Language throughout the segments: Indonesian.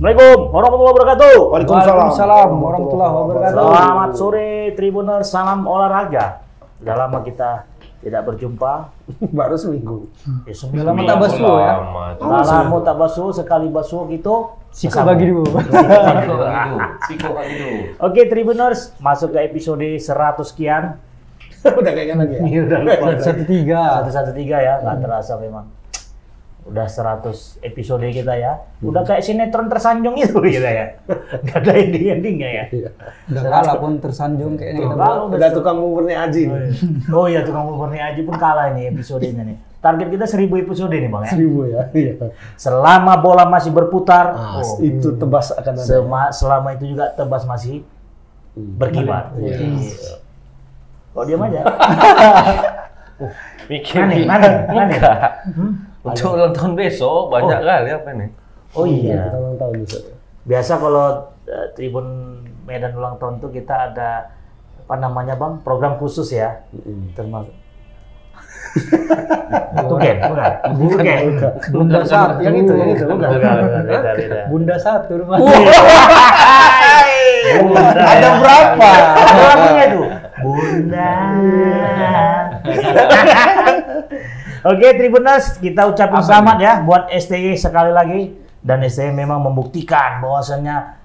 Assalamualaikum warahmatullahi wabarakatuh. Waalaikumsalam warahmatullahi wabarakatuh. Selamat sore Tribuners, salam olahraga. Sudah lama kita tidak berjumpa. Baru seminggu. Ya, Udah lama tak basuh ya. Sudah lama tak basuh, sekali basuh gitu. Siko bagi dulu. Siko lagi dulu. Oke Tribuners, masuk ke episode 100 sekian. Udah kayaknya lagi ya. Iya udah lupa. Satu tiga. Satu satu tiga ya, nggak terasa memang. Udah 100 episode kita ya. Udah kayak sinetron tersanjung itu kita ya. Nggak ada ending-endingnya ya. Udah kalah pun tersanjung kayaknya kita. Kalau Udah tukang buburnya Aji. Oh iya tukang bubur nih Aji pun kalah ini episodenya nih. Target kita 1000 episode nih Bang ya. Seribu ya. Iya. Selama bola masih berputar, Ah, oh, itu tebas akan ada. sema- selama itu juga tebas masih berkibar. Iya. Iya. Kok diam aja? Mikir Mana nih? Mana? Mana Untuk ulang tahun besok banyak Oh. kali apa nih? Oh Kita iya. ulang tahun bisa. Biasa kalau eh, Tribun Medan ulang tahun tuh kita ada apa namanya Bang? Program khusus ya. Termasuk Tuken, bukan? Bukan. Bunda satu. Yang itu, yang itu. Bukan, beda, beda. Bunda satu rumah. Bunda. Ada berapa? Ada lagunya itu. Bunda. Oke, Tribuners, kita ucapin selamat ya buat STY sekali lagi dan STY memang membuktikan bahwasannya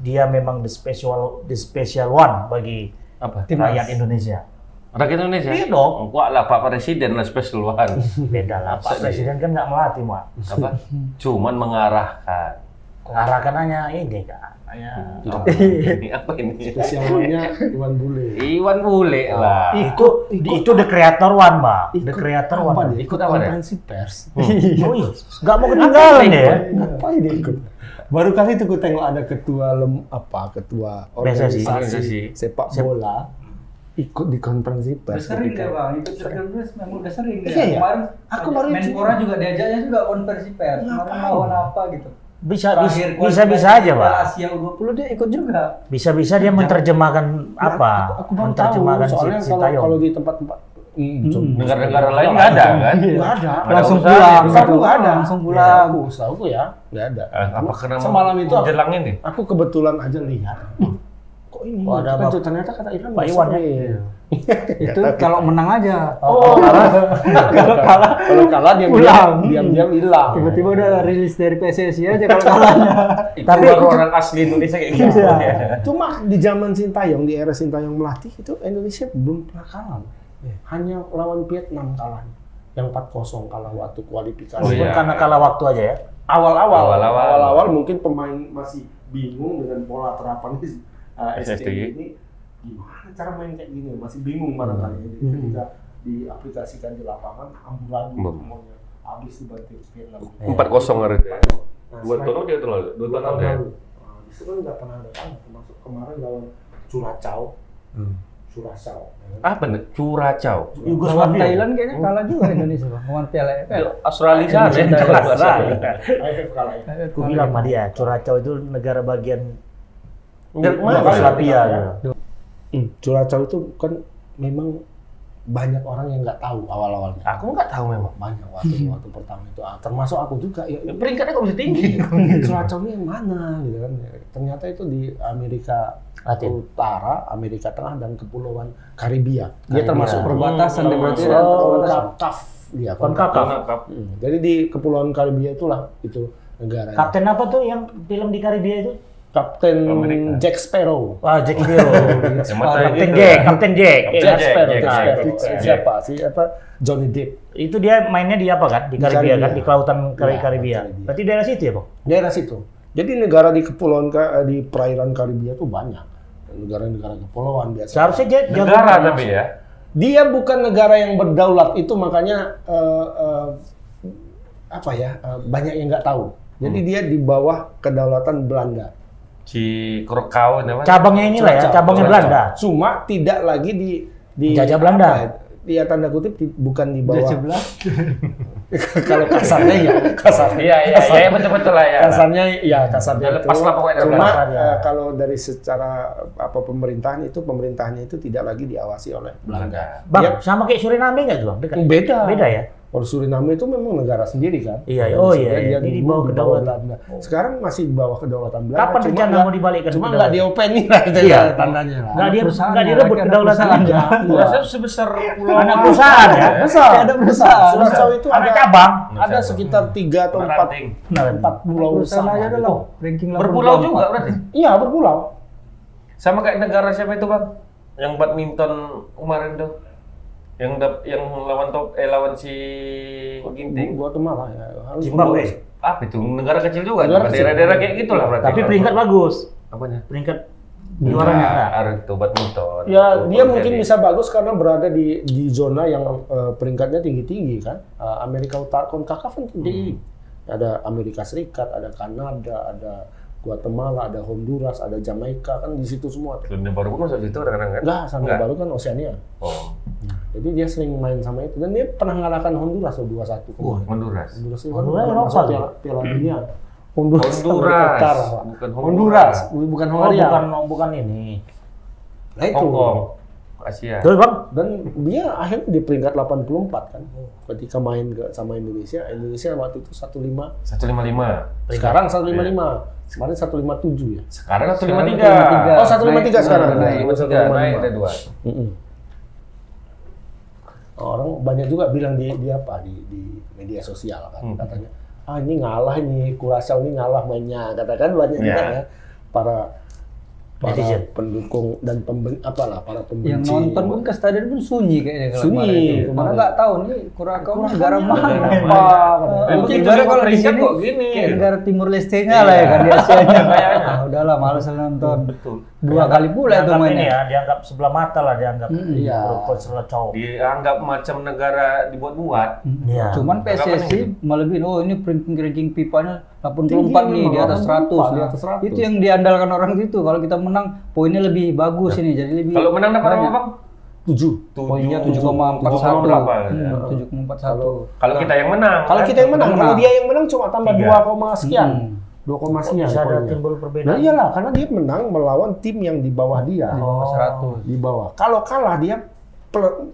dia memang the special the special one bagi Apa? rakyat Indonesia. Rakyat Indonesia? Iya dong. Wah lah Pak Presiden lah special one. Beda lah, Pak Presiden kan nggak melatih, Mak. Apa? Cuman mengarahkan. Mengarahkan hanya ini kan, hanya Ini apa ini? Spesialnya Iwan Bule. Iwan Bule lah. itu itu the creator one, Mbak. The creator apa one. dia? Ikut apa dia? konferensi pers. Oh iya, nggak mau ketinggalan ya. Ngapain dia ikut? Baru kali itu gue tengok ada ketua lem, apa ketua organisasi sepak bola ikut di konferensi pers. Udah sering ketika- dia bang, ikut bus memang udah sering. Iya, iya. Kemarin Aku baru Menpora juga diajaknya juga konversi pers. Kemarin lawan apa gitu. Bisa Terakhir bisa bisa, bisa aja, Pak. Asia U20 dia ikut juga. Bisa bisa dia menerjemahkan Ya, apa? Aku, tahu menerjemahkan soalnya si, si kalau Tayong. kalau di tempat-tempat hmm, Negara-negara lain nggak ada kan? nggak ada. Ada Langsung pulang. gitu. Setahu nggak ada. Langsung pulang. Aku aku ya nggak ada. Eh, Apa karena semalam itu jelang ini? aku kebetulan aja lihat. Ini? Oh, ada kan ternyata kata Irfan Pak Iwan ya? sering. Itu kalau menang aja. Oh, kalau kalah, kalau kalah diam Pulang. diam diam hilang. Tiba-tiba udah rilis dari PSSI aja kalau kalahnya. Itu Tapi- orang asli Indonesia kayak gitu. Iya. ya. Cuma di zaman Sintayong, di era Sintayong melatih itu Indonesia belum pernah kalah. Hanya lawan Vietnam kalah. Yang 4-0 kalah waktu kualifikasi. Oh, iya. karena kalah waktu aja ya. Awal-awal, Awal-awal. awal-awal mungkin pemain masih bingung dengan pola terapan uh, ini gimana cara main kayak gini masih bingung barangkali Jadi ketika diaplikasikan di lapangan ambulan Hmm. semuanya habis dibanting Vietnam. Empat kosong hari itu. ya. Nah, Dua tahun dia terlalu. Dua tahun ya. lalu. Nah, di situ kan nggak pernah ada kalah, termasuk kemarin lawan Curacao. Curacao. ya kan? Apa nih? Curacao. Lawan Yugoslavia. Thailand kayaknya kalah juga Indonesia bang. Lawan Piala AFF. Australia ya. Australia. Kalah. Aku bilang sama dia, Curacao itu negara bagian Dari Dua mana? Yugoslavia. ya. gitu. Hmm, Curacao itu kan memang banyak orang yang nggak tahu awal-awalnya. Aku nggak tahu memang. Banyak waktu waktu pertama itu, ah, termasuk aku juga. Ya, Peringkatnya kok bisa tinggi? Curacao ini yang mana gitu kan? Ternyata itu di Amerika Latin. Utara, Amerika Tengah dan Kepulauan Karibia. Dia Karibia. termasuk Perbatasan dia berarti. termasuk ya. Oh, CONCACAF. Dia Konkakaf. Hmm, Jadi di Kepulauan Karibia itulah itu negara. Kapten apa tuh yang film di Karibia itu? Kapten Amerika. Jack Sparrow. Wah, Jack Kapten gitu. Jack, Kapten Jack. Jack, Jack, Sparrow, Jack, Jack Jack, Sparrow. Jack. Siapa sih? Apa Johnny Depp. Itu dia mainnya di apa kan? Di Karibia, kan? Di kelautan Kari Ya, Karibia. Karibia. Berarti daerah situ ya, Bang? Daerah situ. Jadi negara di kepulauan Ka- di perairan Karibia itu banyak. Negara-negara kepulauan biasa. Seharusnya dia Negara tapi ya. Dia bukan negara yang berdaulat itu makanya eh, eh, apa ya eh, banyak yang nggak tahu. Jadi dia di bawah kedaulatan Belanda. Si Krokau apa? cabangnya inilah ya, Curacao, cabangnya. Belanda. Cuma tidak lagi di di Jajah Belanda. apa ya, Dia tanda kutip di- bukan di bawah. Jajah Belanda. Kalau kasarnya ya, kasarnya. Iya iya iya betul-betul lah ya. kasarnya ya kasarnya itu. lepas lah pokoknya Cuma eh, kalau dari secara apa pemerintahan itu pemerintahannya itu tidak lagi diawasi oleh Belanda. Bang, Dia sama kayak Suriname nggak tuh, Bang? Beda. Beda ya? Kalau Suriname itu memang negara sendiri kan. Iya, iya. Oh, iya, iya. Dia Ini di di bawah bawah kedaulatan. Belanda. Sekarang masih di bawah kedaulatan Belanda. Kapan rencana nggak- mau dibalikkan Cuma kedaulatan? nggak diopenin lah itu Iya. ya, tandanya lah. Nggak dia nggak ya, direbut ada kedaulatannya. perusahaan. Berasa sebesar pulau Anak perusahaan ya. Besar. Kayak ada perusahaan. Surassau itu Ada cabang. ada sekitar tiga atau empat empat pulau besar. aja adalah ranking Berpulau 84. juga berarti. Iya berpulau. Sama kayak negara siapa itu bang? Yang badminton kemarin tuh, yang dap, yang lawan top, eh lawan si Ginting. Guatemala ya. Harus Zimbabwe. Apa itu? Negara kecil juga. Negara. Daerah-daerah kayak gitulah berarti. Tapi peringkat bagus. Apanya? Peringkat juaranya Nah. Ada itu badminton. Ya, dia jadi- mungkin bisa bagus karena berada di di zona yang eh, peringkatnya tinggi-tinggi kan. Eh, Amerika Utara, CONCACAF kan tinggi. Ada Amerika Serikat, ada Kanada, ada Guatemala, ada Honduras, ada Jamaika kan di situ semua. tuh. Selandia Baru pun masuk situ kadang-kadang kan? Enggak, sama baru kan Oceania. Oh, Jadi dia sering main sama itu dan dia pernah ngalahkan Honduras loh 2-1 kemarin. Honduras. Honduras itu kan Honduras Eropa tuh. piala, piala dunia. Honduras, Hmm. Honduras. Pak. Bukan Honduras, bukan Oh, Hongaria. bukan bukan ini. Nah itu. Hong Kong, Asia. Terus Bang, Dan dia akhirnya di peringkat 84 kan. Ketika main ke, sama Indonesia, Indonesia waktu itu 15. 155. Sekarang 155. Kemarin 157 ya. Sekarang Sekarang 153. 153. Oh, 153 sekarang. Naik, Naik, Naik, tiga, naik ada dua. Mm-mm. Orang banyak juga bilang di, di apa di, di media sosial kan Hmm. katanya ah ini ngalah ini Kurasau ini ngalah mainnya katakan banyak juga Ya. ya para para Netizen. pendukung dan pemben, apalah para pembenci Yang nonton pun ke stadion pun sunyi kayaknya kalau Sunyi, itu. Mana nggak tahu nih Kurakau negara mana. apa Eh, mungkin ibarat juga kalau di sini kok gini. kayak negara Timur Leste-nya lah ya kan di Asia nya. Kayaknya. Ah, udahlah males nonton. Betul. Dua kali pula itu mainnya. ya, dianggap sebelah mata lah dianggap. Iya. Profesional cowok. Dianggap macam negara dibuat-buat. Iya. Cuman PSSI melebihin, oh ini ranking ranking FIFA-nya 84 Tinggi nih di atas 84, 100. di Nah, atas 100. Itu yang diandalkan orang itu. Kalau kita menang, poinnya lebih bagus ini. Jadi lebih Kalau menang dapat apa banyak. bang? tujuh Poinnya Tujuh. 7,41. berapa? Hmm, 7,41. Kalau kita yang menang. kalau kan? kita yang menang kalau dia yang menang cuma tambah Tiga. 2, koma sekian Hmm. 2, koma sekian bisa ada timbul Nah perbedaan. iyalah karena dia menang melawan tim yang di bawah dia Oh. 100. di bawah kalau kalah dia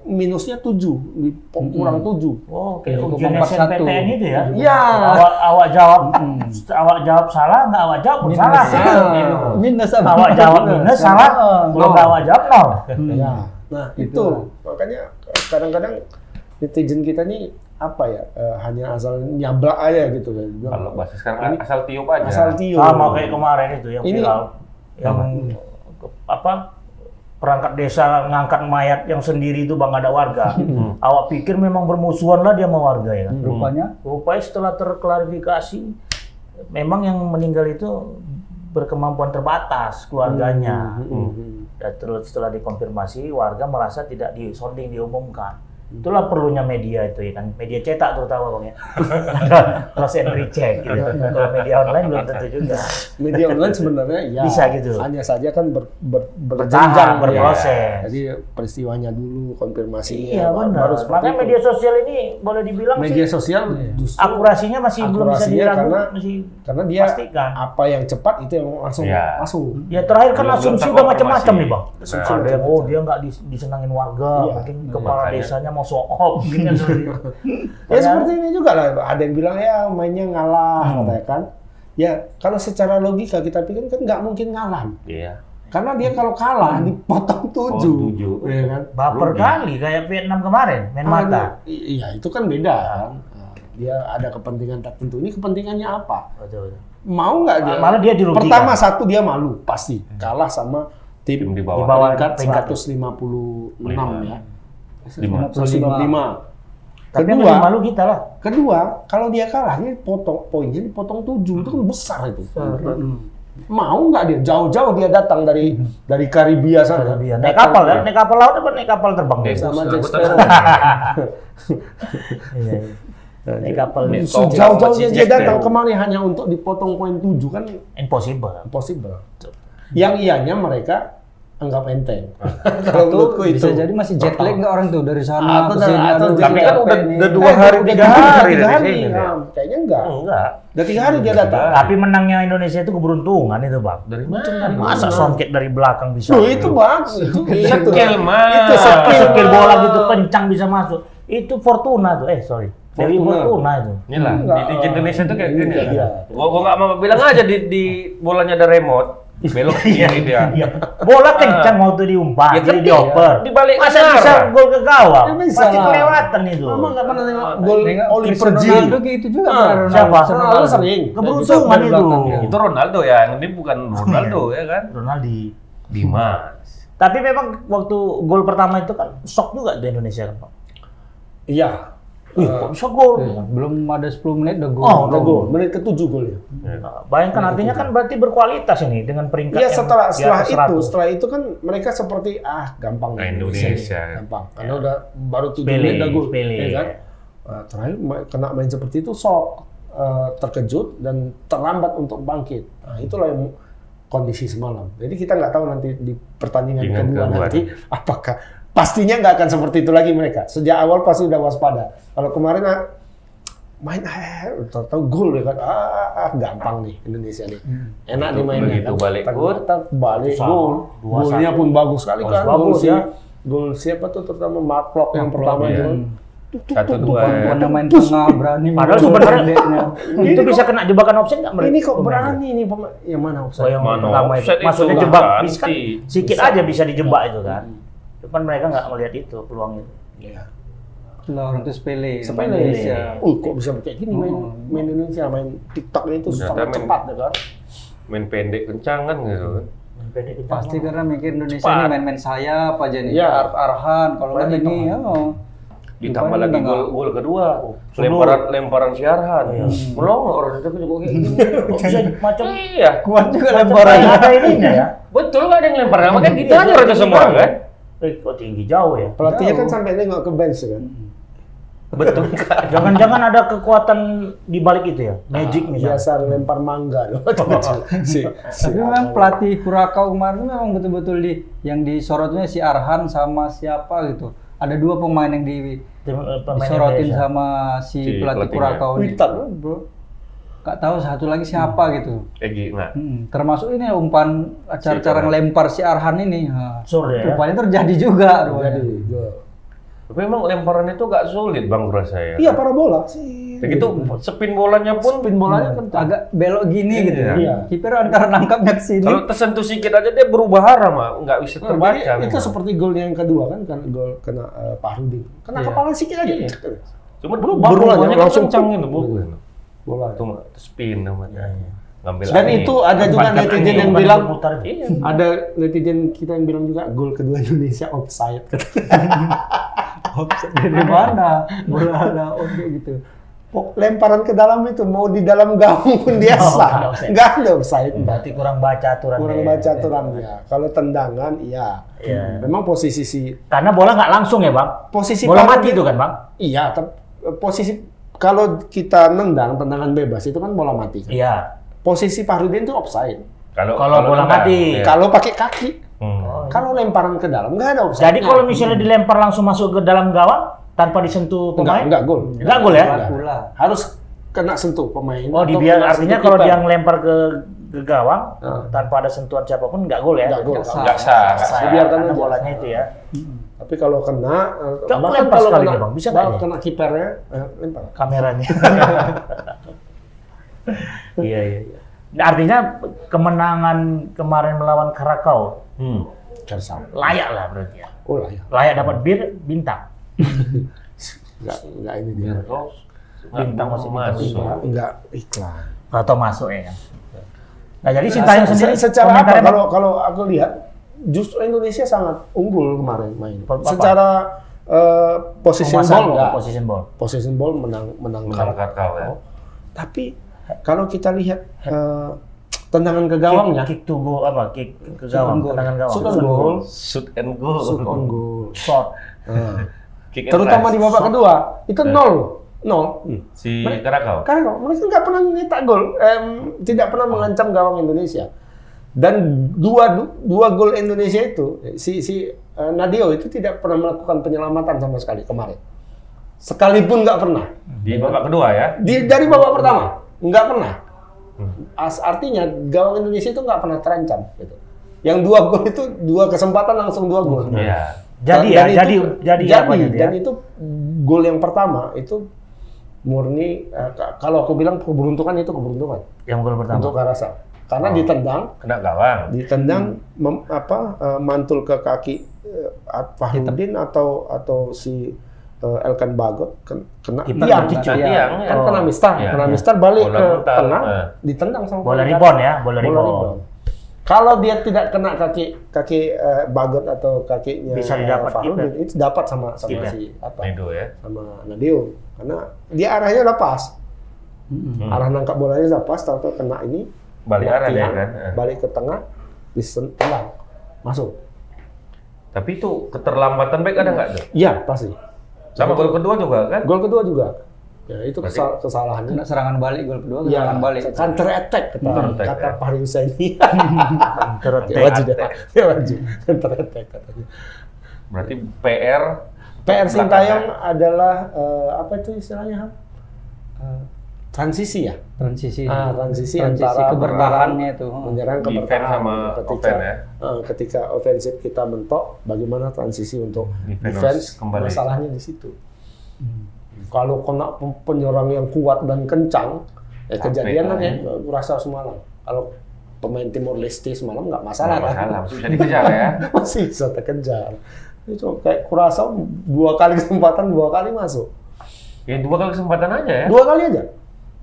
minusnya 7 di kurang 7 Oh, koma empat satu. SNPTN itu ya. Iya. Awak awak jawab awak jawab salah, nggak awak jawab pun salah. Ah. Minus apa? Awak jawab minus salah, kalau nggak awak jawab nol. Ya. Nah, itu makanya kadang-kadang netizen kita nih apa ya eh, hanya asal nyablak aja gitu kan. Kalau bahasa sekarang kan asal tiup aja. asal tiup. Sama kayak kemarin itu yang Ini- viral, yang apa perangkat desa ngangkat mayat yang sendiri itu bang ada warga. Awak pikir memang bermusuhan lah dia sama warga ya. kan? Rupanya Rupanya setelah terklarifikasi, memang yang meninggal itu berkemampuan terbatas keluarganya. Hmm. Dan terus setelah dikonfirmasi, warga merasa tidak disonding diumumkan. Itulah perlunya media itu ya kan, media cetak terutama bang ya. Cross and recheck gitu. Kalau media online belum tentu juga. Media online sebenarnya ya Bisa gitu. Hanya saja kan ber, ber, berjenjang ya. berproses. Jadi peristiwanya dulu, konfirmasinya. Iya baru- benar. baru seperti Makanya itu. media sosial ini boleh dibilang media sih sosial justru akurasinya masih belum bisa Akurasinya diragu, karena- masih karena dia pastikan. apa yang cepat itu yang langsung Iya. masuk. Ya terakhir kan asumsi udah macam-macam nih bang. Nah, yang oh dia nggak dis- disenangin warga, Iya. mungkin kepala Makanya. desanya mau show off, mungkin kan seperti itu. Ya seperti ini juga lah. Ada yang bilang ya mainnya ngalah Hmm. katanya kan. Ya kalau secara logika kita pikir kan nggak mungkin ngalah. Iya. Karena dia kalau kalah dipotong tujuh. Oh, tujuh. Iya kan? Baper kali kayak Vietnam kemarin, main mata. Ada- i- Iya itu kan beda kan. Dia ada kepentingan tertentu. Ini kepentingannya apa? Betul, betul. Mau nggak dia? Malah dia dirugikan. Pertama satu dia malu pasti kalah sama tim, Tim di Di bawah. bawah peringkat peringkat. 156 ya. Lima. 155. Tapi Kedua, malu kita lah. kedua kalau dia kalah ini potong poinnya dipotong 7 itu kan besar itu. Mau nggak dia jauh-jauh dia datang dari dari Karibia sana. Karibia. Naik kapal kan? Naik kapal laut apa naik kapal terbang? Naik Sama Jack. Sparrow. Naik kapal Si dia Jack datang kemari hanya untuk dipotong poin 7 kan impossible. impossible. Yang ianya mereka anggap enteng. Kalau itu menurutku itu. bisa jadi masih jet lag nggak orang tuh dari sana Atau- ke sini. atau Tapi kan udah, udah dua Eh, hari, udah tiga tiga hari tiga dari hari. sini. Nah, kayaknya enggak. Enggak. Udah tiga hari dia datang. Tapi menangnya Indonesia itu keberuntungan itu bang. Dari mana? Masa songket dari belakang bisa? Tuh itu bang, itu Skill, Mas. Itu skill skill bola gitu kencang bisa masuk. Itu Fortuna tuh. Eh sorry. Dewi Fortuna. Itu. Inilah, Enggak, di, di Indonesia tuh kayak eh, gini. iya. Gua gua nggak mau bilang aja di, di bolanya ada remote, belok kiri dia. Iya. Bola kencang waktu diumpan, Ya jadi dioper. dibalik Masa benar. bisa gol ke gawang? Ya bisa Pasti kelewatan itu. Mama nggak pernah tengok Ah, gol Oliver Giroud. Ronaldo gitu juga Ah, Pak Ronaldo. siapa? Ronaldo sering. Keberuntungan itu. belakang. Itu Ronaldo ya, yang ini bukan Ronaldo ya kan? Ronaldi. Dimas. Tapi memang waktu gol pertama itu kan shock juga di Indonesia kan, Pak. Iya. Wih, kok bisa gol? Iya, Belum ada 10 menit udah gol. Oh, Udah gol. Menit ke-7 gol ya. Nah, bayangkan artinya kan berarti berkualitas ini dengan peringkat Iya yang setelah di setelah itu 100. setelah itu kan mereka seperti ah gampang Nah, Indonesia. nih, gampang karena udah baru tujuh Sepele, menit udah gol ya kan Nah, terakhir kena main seperti itu sok eh, terkejut dan terlambat untuk bangkit nah itulah yang kondisi semalam jadi kita nggak tahu nanti di pertandingan kedua. nanti apakah pastinya nggak akan seperti itu lagi mereka sejak awal pasti udah waspada kalau kemarin ah, main eh tahu gol ya kan ah, ah, gampang nih Indonesia nih enak nih mainnya begitu balik gol, balik gol golnya pun bagus sekali kan bagus, ya. gol siapa tuh terutama Mark Klok yang pertama iya. itu kan. Satu dua tuk, ya. Bukan main tengah berani. Padahal sebenarnya itu bisa kena jebakan offside nggak mereka? ini kok berani nih pemain yang mana Oh, yang Mana pertama itu. offside itu Maksudnya jebak, ganti. bisa kan sedikit aja bisa dijebak itu kan. Cuman mereka nggak melihat itu peluang itu. Iya. Lah orang itu sepele. Sepele. Indonesia. Oh, kok bisa kayak gini main main Indonesia, main TikTok Ternyata sangat main- cepat ya kan. Main pendek kencang kan gitu kan. Pasti karena mikir Indonesia Cepat. ini main-main sayap aja nih. Iya. Ar Arhan kalau nggak Main ini. Oh. Ditambah lagi gol gol kedua. sebelum. Lemparan lemparan siaran. Iya. Melongo orang itu juga kayak gini. Bisa macam Iya. Kuat juga lemparan. ada ininya ya. Betul nggak ada yang lempar. Makanya gitu aja rata tinggi semua kan. Eh, kok tinggi jauh ya? Pelatihnya kan sampai nengok ke bench kan. Betul. Jangan-jangan ada kekuatan di balik itu ya? Magic misalnya. Biasa lempar mangga loh. si, si Tapi memang pelatih Kurakau kemarin memang betul-betul di yang disorotnya si Arhan sama siapa gitu. Ada dua pemain yang di Tim, eh, pemain disorotin Indonesia. sama si, Si pelatih. Kurakau ini. Witan. Bro. Gak tahu satu lagi siapa gitu. Egi nggak. Hmm, termasuk ini umpan cara-cara Si ngelempar si Arhan ini. Nah, Sur ya? Rupanya terjadi juga. rupanya. Jadi, gol. Tapi memang lemparan itu gak sulit bang menurut saya. Iya, parabola sih. Begitu spin bolanya pun Spin bolanya kan Agak belok gini gitu. Iya. Kiper antara nangkapnya ke sini. kalau tersentuh sedikit aja dia berubah arah mah nggak bisa Nah, terbaca. jadi itu memang. seperti gol yang kedua kan, kan gol kena uh, Pahrudin. Kena Iya. kepala sedikit aja. Iya. Cuma Berubah berubah bolanya, langsung kencang tuh. Bola. Itu mah spin namanya. Ngambil Dan angin. itu ada juga Empat kali netizen yang bilang berputar itu. Iya. ada netizen kita yang bilang juga gol kedua Indonesia offside. Offside dari mana? Bola ada oke gitu. Lemparan ke dalam itu mau di dalam gawang pun dia Oh, sah. nggak offside. Ada offside. Berarti kurang baca aturan. Kurang ya. baca aturannya. Kalau tendangan, iya. Iya. Memang posisi si Karena bola nggak langsung ya bang? posisi Bola mati itu kan bang? Iya, tapi posisi kalau kita nendang tendangan bebas itu kan bola mati. kan? Iya. Posisi Pahrudin itu offside. Kalau Kalau bola enggak, mati. iya. Kalau pakai kaki, Hmm. kalau lemparan ke dalam nggak ada offside. Jadi kalau misalnya dilempar langsung masuk ke dalam gawang tanpa disentuh enggak, pemain? enggak gol. Enggak gol ya? Enggak. Pula. Harus kena sentuh pemain. Oh, atau dibiar kena artinya kalau dia ngelempar ke, ke gawang Ah. tanpa ada sentuhan siapa pun nggak gol ya? Enggak gol. Nggak sah. Nggak sah. nggak Sah sah. Dibiarkan bolanya itu ya. Tapi kalau kena, Coba bahkan lempar kalau sekali kena, Bang. Bisa bahkan kena kipernya, eh, lempar. Kameranya. iya iya. iya. Artinya kemenangan kemarin melawan Karakau Hmm. Layak lah berarti ya. Oh lah ya. Layak dapat bir bintang. Enggak, enggak ini dia. Bintang masih bintang. masuk. Enggak, enggak iklan. Atau masuk ya kan. Nah jadi Sintayong Se- sendiri se- secara apa? Kalau kalau aku lihat justru Indonesia sangat unggul kemarin main. Apa? Secara eh, position ball bola, enggak. Position ball. Position ball menang menang Menang Karakau. Karakau, ya. Tapi kalau kita lihat eh, tendangan ke gawangnya, Kick, kick to go apa? Kick ke gawang, goal. tendangan gawang. shoot on goal, Shoot and goal. shoot on goal. Shot. Kick and terutama di babak kedua itu nol, nol. Si Karakau. Karena mereka nggak pernah nyetak gol, em, tidak pernah mengancam gawang Indonesia. Dan dua du- dua gol Indonesia itu, si si eh, Nadio itu tidak pernah melakukan penyelamatan sama sekali kemarin. Sekalipun nggak pernah. Di babak kedua ya. Di, dari babak pertama nggak pernah. As, artinya gawang Indonesia itu nggak pernah terancam. Gitu. Yang dua gol itu dua kesempatan langsung dua gol. Iya. Jadi Dan- ya, dan jadi itu- jadi, jadi apa jadi ya? dan itu gol yang pertama itu murni eh, ka- kalau aku bilang keberuntungan itu keberuntungan Yang gol pertama. untuk Karasa. Karena Oh. ditendang, Kena gawang. ditendang mem- apa eh, mantul ke kaki eh, Fahrudin atau atau si eh, Elkan Bagot ken- kena Kiper tiang. bercucu. Kena tiang, ya. Kan kena mistar, Iya, kena iya. mistar balik Bola ke mental, tengah, eh. ditendang sama Bola rebound ya, bola rebound. Kalau dia tidak kena kaki kaki eh, Bagot atau kakinya Bisa didapat Fahrudin, itu dapat sama sama ya? si apa? Itu ya. Sama Nadio. Karena dia arahnya udah pas. Hmm. Arah nangkap bolanya udah pas, tahu-tahu kena ini Balik arah tiang, kan. Eh. Balik ke tengah, ditendang. Masuk. Tapi itu keterlambatan back ada nggak tuh? Iya, pasti. Sama gol kedua juga kan? Gol kedua juga. Ya, itu kesal- kesalahannya. Kena serangan balik gol kedua Ya, serangan balik. counter attack kata, Counter attack, kata ya. Fahri Husaini. Ya, wajib ya, ya wajib. Counter attack katanya. Berarti PR PR Sintayong ya? adalah eh, apa itu istilahnya? Ham? Transisi ya. Transisi. Ah, transisi, Transisi antara kebertahannya itu. menyerang ke Defense bertahan. sama ketika offense ya? eh, ketika ofensif kita mentok, bagaimana transisi untuk Defense defense? kembali. Masalahnya di situ. Kalau kena penyerang yang kuat dan kencang, ya Sampai kejadian kan ya. rasa semalam. Kalau pemain Timor Leste semalam nggak masalah, Nggak kan? masalah, masih bisa dikejar ya. masih bisa terkejar. Itu kayak kurasa dua kali kesempatan dua kali masuk. Ya dua kali kesempatan aja ya. Dua kali aja.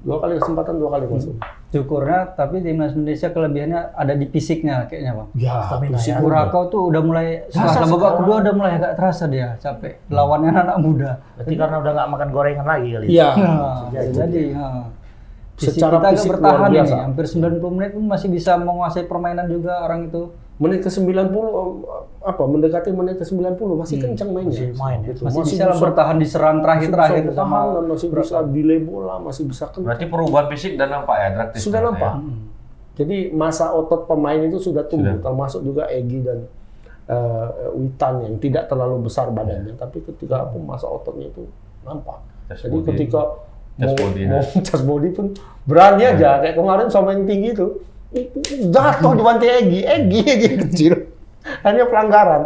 Dua kali kesempatan dua kali masuk. Syukurnya tapi timnas Indonesia kelebihannya ada di fisiknya kayaknya bang. Ya, Stamina fisik ya. Tuh udah mulai setelah babak kedua udah mulai agak terasa dia capek. Lawannya anak muda. Berarti karena udah nggak makan gorengan lagi kali. Iya. Nah, jadi. jadi ha. Fisik Secara kita agak fisik bertahan luar ini, hampir 90 menit pun masih bisa menguasai permainan juga orang itu. Menit ke 90 apa mendekati menit ke 90 masih kencang mainnya. masih main ya. Gitu. Masih, bisa lah bertahan di serang terakhir-terakhir masih bisa sama bertahan dan masih bisa delay bola, masih bisa kencang. Berarti perubahan fisik dan nampak ya drastis. Sudah ternyata nampak. ya. Jadi masa otot pemain itu sudah tumbuh, Sudah. termasuk juga Egi dan eh, Witan yang tidak terlalu besar badannya, tapi ketika apa masa ototnya itu nampak. Cas Jadi body. ketika Cas mau, body, ya. mau cas body pun berani aja, kayak kemarin sama yang tinggi itu jatuh di bantai Egi, Egi Egi kecil. Hanya pelanggaran.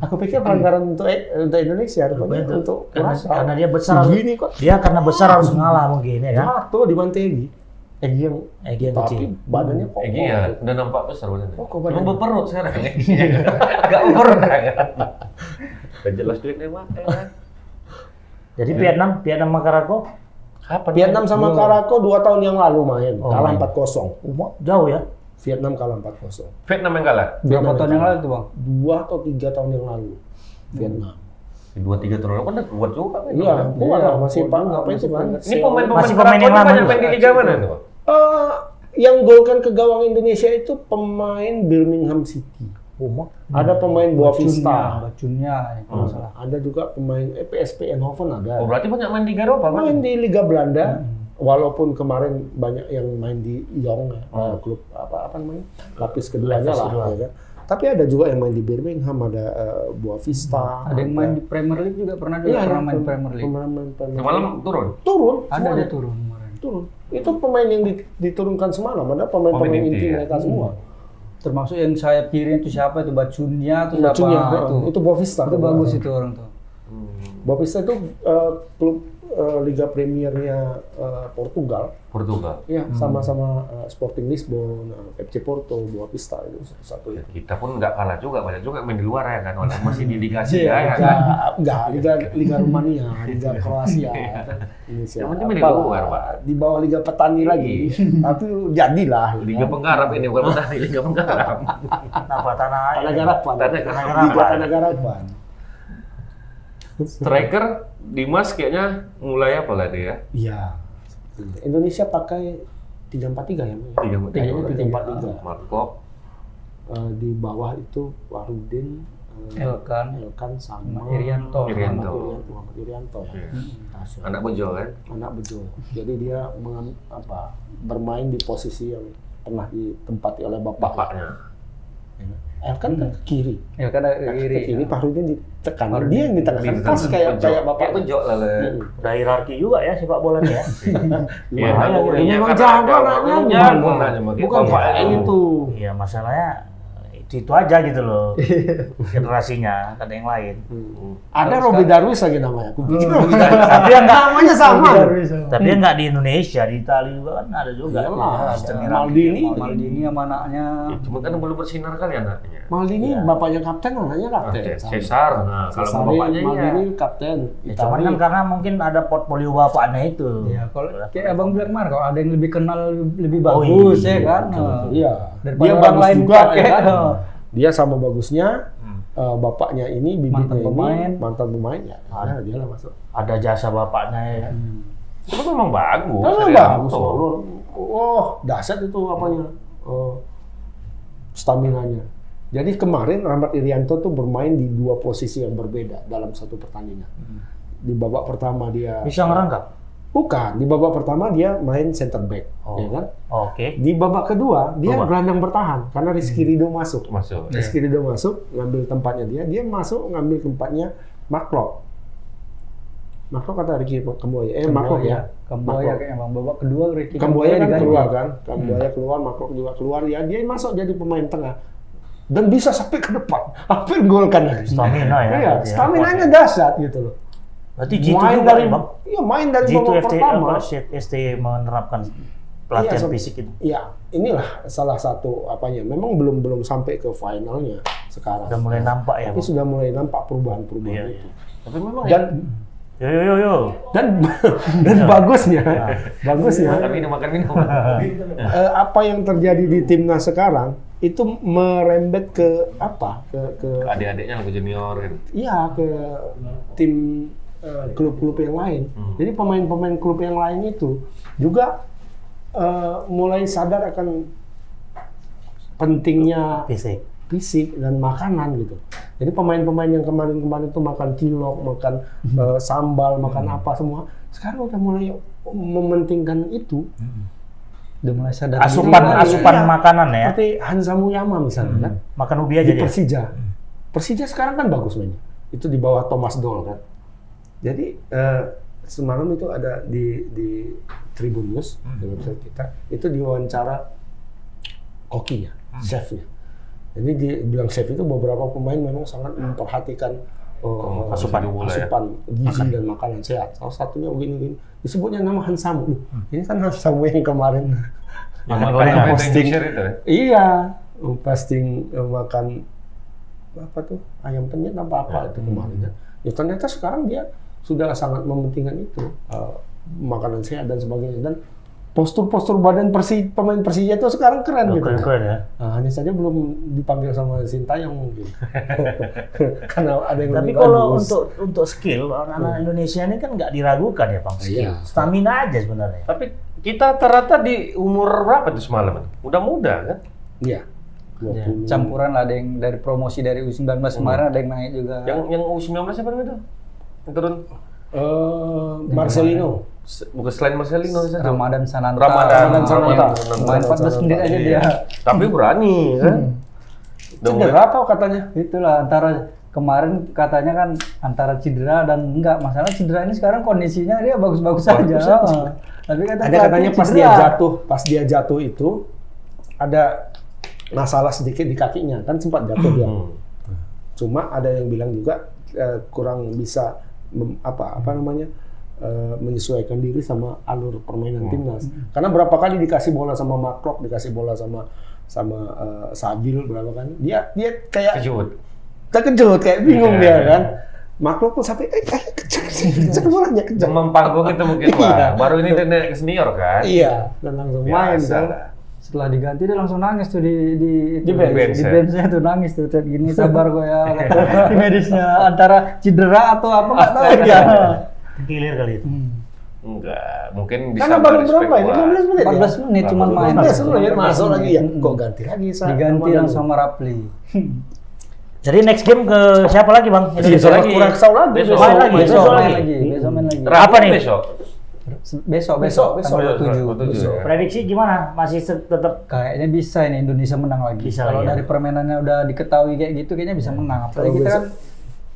Aku pikir pelanggaran untuk untuk Indonesia, rupanya Betul. untuk Karena, Kurasa. karena dia besar harus, Begini kok. dia karena besar harus ngalah mungkin ya kan. Jatuh di bantai Egi. Egi yang Egi yang tapi kecil. badannya kokoh. Egi ya udah nampak besar badannya. Oh, kok Cuma badannya? berperut sekarang. Agak berperut kan. Udah jelas duitnya mah. ya. Jadi Vietnam, Vietnam sama Karako, Kapan? Vietnam sama Karako dua tahun yang lalu main, Oh, kalah main. 4-0. umur jauh ya. Vietnam kalah 4-0. Vietnam yang kalah. berapa tahun yang lalu tuh bang? Dua atau tiga tahun yang lalu. Vietnam. Dua tiga tahun lalu kan udah kuat juga. kan? Iya, kuat lah masih kuat pak juga, apa itu masih kan? Ini pemain-pemain Karako yang ini lama banyak main di liga mana tuh? Eh, yang golkan ke gawang Indonesia itu pemain Birmingham City. Umur. Ada pemain Boa Vista. Bacunnya, ya, nggak salah. Ada juga pemain eh, PSP Eindhoven ada. Oh berarti banyak main di Liga Eropa kan? Main di Liga Belanda. Walaupun kemarin banyak yang main di Yong, ya, eh, klub apa apa namanya lapis keduanya Lapis lah, kedua. ya kan. Tapi ada juga yang main di Birmingham, ada eh, Boa Vista. Ada yang main di Premier League juga pernah juga Iya, pernah ada main pem- Premier League. pemain main Premier Semalam League. turun. turun, Ada dia turun kemarin. turun. Itu pemain yang di- diturunkan semalam, ada pemain-pemain Pemain inti ya. mereka semua. Termasuk yang sayap kiri itu siapa itu Bacunya itu siapa? Bacunya, itu. itu, itu Boa Vista. Itu bagus itu orang tuh. Boa Vista itu eh, klub eh, Liga Premiernya eh, Portugal. Portugal. Ya, sama-sama eh, Sporting Lisbon, FC Porto, Boa Vista itu satu Ya, itu. kita pun nggak kalah juga banyak juga main di luar ya kan walaupun masih di Liga Iya, Asia ya Liga, kan. enggak, Liga Liga Rumania, Liga Kroasia, Indonesia. Yang penting main di luar, Pak. Di bawah Liga Petani lagi. Tapi jadilah. ya Liga kan. penggarap ini bukan petani Liga penggarap. Tanah? Tanah Garapan. Tanah Garapan. Tanah Garapan. Striker Dimas kayaknya mulai apa lah dia? Iya. Indonesia pakai 343 ya? Mbak? Tiga Kayaknya tiga. 343. Marco. Eh, di bawah itu Warudin, eh, Elkan. Elkan sama Irianto. Irianto. Muhammad Irianto ya. Iya. Anak bejo kan? anak bejo. Jadi dia mengam- apa bermain di posisi yang pernah ditempati oleh bapak. Bapaknya. Elkan kan ke kiri. Elkan ada Ke kiri. kiri Fahrudin ditekan. Fahrudin. Dia yang ditekan. Di- Pas kayak kayak bapak. bejo lah le. Mm. Udah hierarki juga ya sepak bola ya. Iya, Makanya nalurinya memang jago jago Bukan- itu. itu. Iya masalahnya itu aja gitu loh generasinya kan yang lain. Ada Robby Darwis lagi namanya. Hmm. Tapi yang nggak namanya sama. tapi yang nggak di Indonesia di Italia juga kan ada juga. Iyalah, ada Mira- Maldini. Maldini sama anaknya. Cuma kan belum bersinar kali anaknya. Maldini Iya. bapaknya kapten, anaknya kapten. Cesar. Nah, kalau bapaknya iya. Maldini kapten. Ya, cuman kan karena mungkin ada portfolio bapaknya itu. Ya, kalau kayak abang bilang kemarin, kalau ada yang lebih kenal lebih Oh, bagus iya, ya kan. Iya. Daripada orang bagus lain juga pakai, ya. Dia sama bagusnya Hmm. eh, bapaknya ini bibitnya Mantan ini pemain. mantan pemain ya. Ada dia lah masuk. Ada jasa bapaknya ya. Cuma memang bagus. Oh, Arianto. bagus. Oh, dahsyat itu apanya? Oh, stamina-nya. Jadi kemarin Rahmat Irianto tuh bermain di dua posisi yang berbeda dalam satu pertandingan. Di babak pertama dia Bisa ngerangkap. Bukan, di babak pertama dia main center back, Oh. ya kan? Oke. Di babak kedua dia Babak. gelandang bertahan karena Rizky Rido masuk. Masuk. Rizky Rido masuk ngambil tempatnya dia, dia masuk ngambil tempatnya Maklok. Maklok kata Ricky Kamboya, eh Maklok ya. Kamboya kayaknya bang babak kedua Ricky Kamboya kan keluar kan, Kamboya keluar, Maklok juga keluar, ya dia masuk jadi pemain tengah dan bisa sampai ke depan, hampir gol kan. Stamina ya. Iya, ya. stamina-nya dahsyat gitu loh. Berarti Jitu main juga dari, ya, Bang? iya main dari Jitu babak FT pertama. apa ST menerapkan pelatihan Iya, fisik itu. Iya, inilah salah satu apanya. Memang belum belum sampai ke finalnya sekarang. Udah mulai nampak ya, Tapi Bang. sudah mulai nampak perubahan-perubahan Iya, itu. Tapi memang Dan Yo yo yo yo. dan dan bagusnya, bagusnya makan minum makan minum. eh, apa yang terjadi di timnas sekarang itu merembet ke apa? Ke ke Adik-adiknya lagu junior kan. iya ke tim klub-klub yang lain. Hmm. Jadi pemain-pemain klub yang lain itu juga eh, mulai sadar akan pentingnya Fisik. fisik dan makanan gitu. Jadi pemain-pemain yang kemarin-kemarin itu makan cilok, makan eh, sambal, makan apa semua, sekarang udah mulai mementingkan itu. Udah mulai sadar Asupan Iya, asupan iya. makanan ya. Seperti Hansa Muyama misalnya kan, Makan ubi aja di. Persija. Persija sekarang kan bagus mainnya. Itu di bawah Thomas Doll kan. Jadi eh, semalam itu ada di di Tribun News di website kita itu diwawancara kokinya, chefnya. Jadi dia bilang chef itu beberapa pemain memang sangat memperhatikan uh, asupan ya. asupan gizi dan makanan sehat. Salah satunya begini-begini. Disebutnya nama Hansamu. Loh, ini kan Hansamu yang kemarin Yang Makan makan itu Posting. Itu ya? Iya, posting eh, makan apa tuh ayam penyet apa apa itu kemarin kan. Ya ternyata sekarang dia sudah sangat mementingkan itu eh, makanan sehat dan sebagainya dan postur-postur badan persi pemain Persija itu sekarang keren Oh, gitu. Keren-keren ya. Nah, hanya saja belum dipanggil sama Sintayong mungkin. Karena ada yang Tapi lebih kalau bagus. untuk untuk skill anak-anak Indonesia ini kan nggak diragukan ya, Bang. Skill. Iya. Stamina aja sebenarnya. Tapi kita rata-rata di umur berapa tuh semalam? Udah muda kan? Iya. Ya, 20. campuran lah ada yang dari promosi dari U19 kemarin ada yang naik juga. Yang yang U19 siapa namanya tuh? Yang turun Eh, Marcelino. Bukan selain Marcelino satu. Ramadan Sananta. Ramadan Ramadan Sananta. Main 14 menit aja dia. Iya. Tapi berani kan? Mulai- Cedera apa katanya? Itulah antara kemarin katanya kan antara cedera dan enggak. Masalah cedera ini sekarang kondisinya dia bagus-bagus saja. Bagus aja. Oh. Tapi kata ada katanya pas cedera. dia jatuh, pas dia jatuh itu ada masalah sedikit di kakinya kan sempat jatuh dia. Hmm. Cuma ada yang bilang juga eh, kurang bisa apa apa namanya eh, menyesuaikan diri sama alur permainan timnas. Karena berapa kali dikasih bola sama Makrok, dikasih bola sama sama eh, Sabil berapa kan? Dia dia kayak Kejut. terkejut kayak bingung Iya. dia kan. Makrok tuh sampai eh, eh kejar kejar bolanya kejar. Demam panggung itu mungkin Iya. Wah, baru ini dia ke senior kan? Iya, dan langsung main Biasa kan. lah. Setelah diganti dia langsung nangis tuh di di Di bench, di ya? benchnya tuh nangis tuh kayak gini sabar gue ya kata tim medisnya antara cedera atau apa nggak tahu Iya. Kilir kali itu. Hmm. Enggak, mungkin bisa Karena baru berapa ini? back 15 menit ya? 14 menit cuma main. 15 menit masuk lagi ya. Hmm. Kok ganti lagi? Diganti langsung sama Rapli. Jadi next game ke siapa lagi, Bang? Iya, sama lagi. Kuraksau lagi. Besok. Main lagi, besok besok main lagi. lagi, besok main lagi. Apa nih? Besok. Besok Besok, besok besok. tanggal Besok, 27. besok. Besok. Prediksi gimana? Masih tetap Kayaknya bisa ini Indonesia menang lagi. Bisa Kalau lagi ya. dari permainannya udah diketahui kayak gitu kayaknya bisa menang. Apalagi kita kan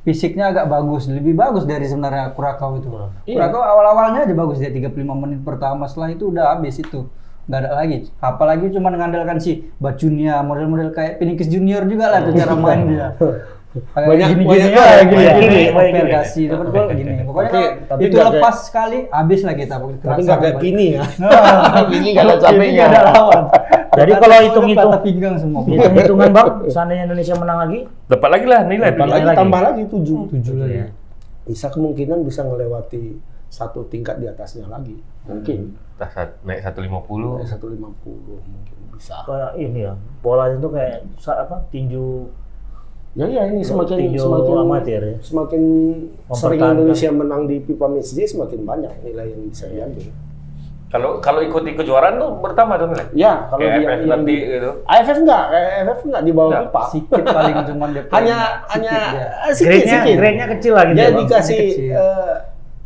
fisiknya agak bagus, lebih bagus dari sebenarnya Kurakau itu. Iya. Kurakau awal-awalnya aja bagus dia 35 menit pertama, setelah itu udah habis itu. nggak ada lagi. Apalagi cuma mengandalkan si Bacunia, model-model kayak Phoenix Junior juga lah tuh cara main dia. Banyak- gini banyak gini gol, ya, gini, banyak gini, gini, banyak oper gini. dapat gini. Pokoknya Tapi- tapi itu lepas sekali habis lah kita. Tapi nggak kayak Pini ya. Ini nggak ada capeknya. ada lawan. Jadi kalau hitung-hitung- patah pinggang semua. Hitung-hitungan bang, seandainya Indonesia menang lagi, Dapat lagi lah nilai. Tambah lagi, tambah lagi tujuh. Tujuh lagi. Iya. Bisa kemungkinan bisa melewati satu tingkat di atasnya lagi. Mungkin. Nah, sat- naik 150. Kayak 150 mungkin bisa. kayak ini ya, bola itu kayak apa tinju Ya ya ini semakin semakin amatir ya. semakin sering. Indonesia menang di FIFA Match Day semakin banyak nilai yang bisa diambil. Kalau kalau ikut kejuaraan tuh bertambah tuh nilai. Ya, kalau Kayak dia FF yang nanti di gitu. AFF enggak, AFF enggak di bawah. FIFA. Sikit paling cuma dia Hanya Sikit hanya dia. eh, sedikit Grade-nya kecil lah gitu. Ya, dikasih eh,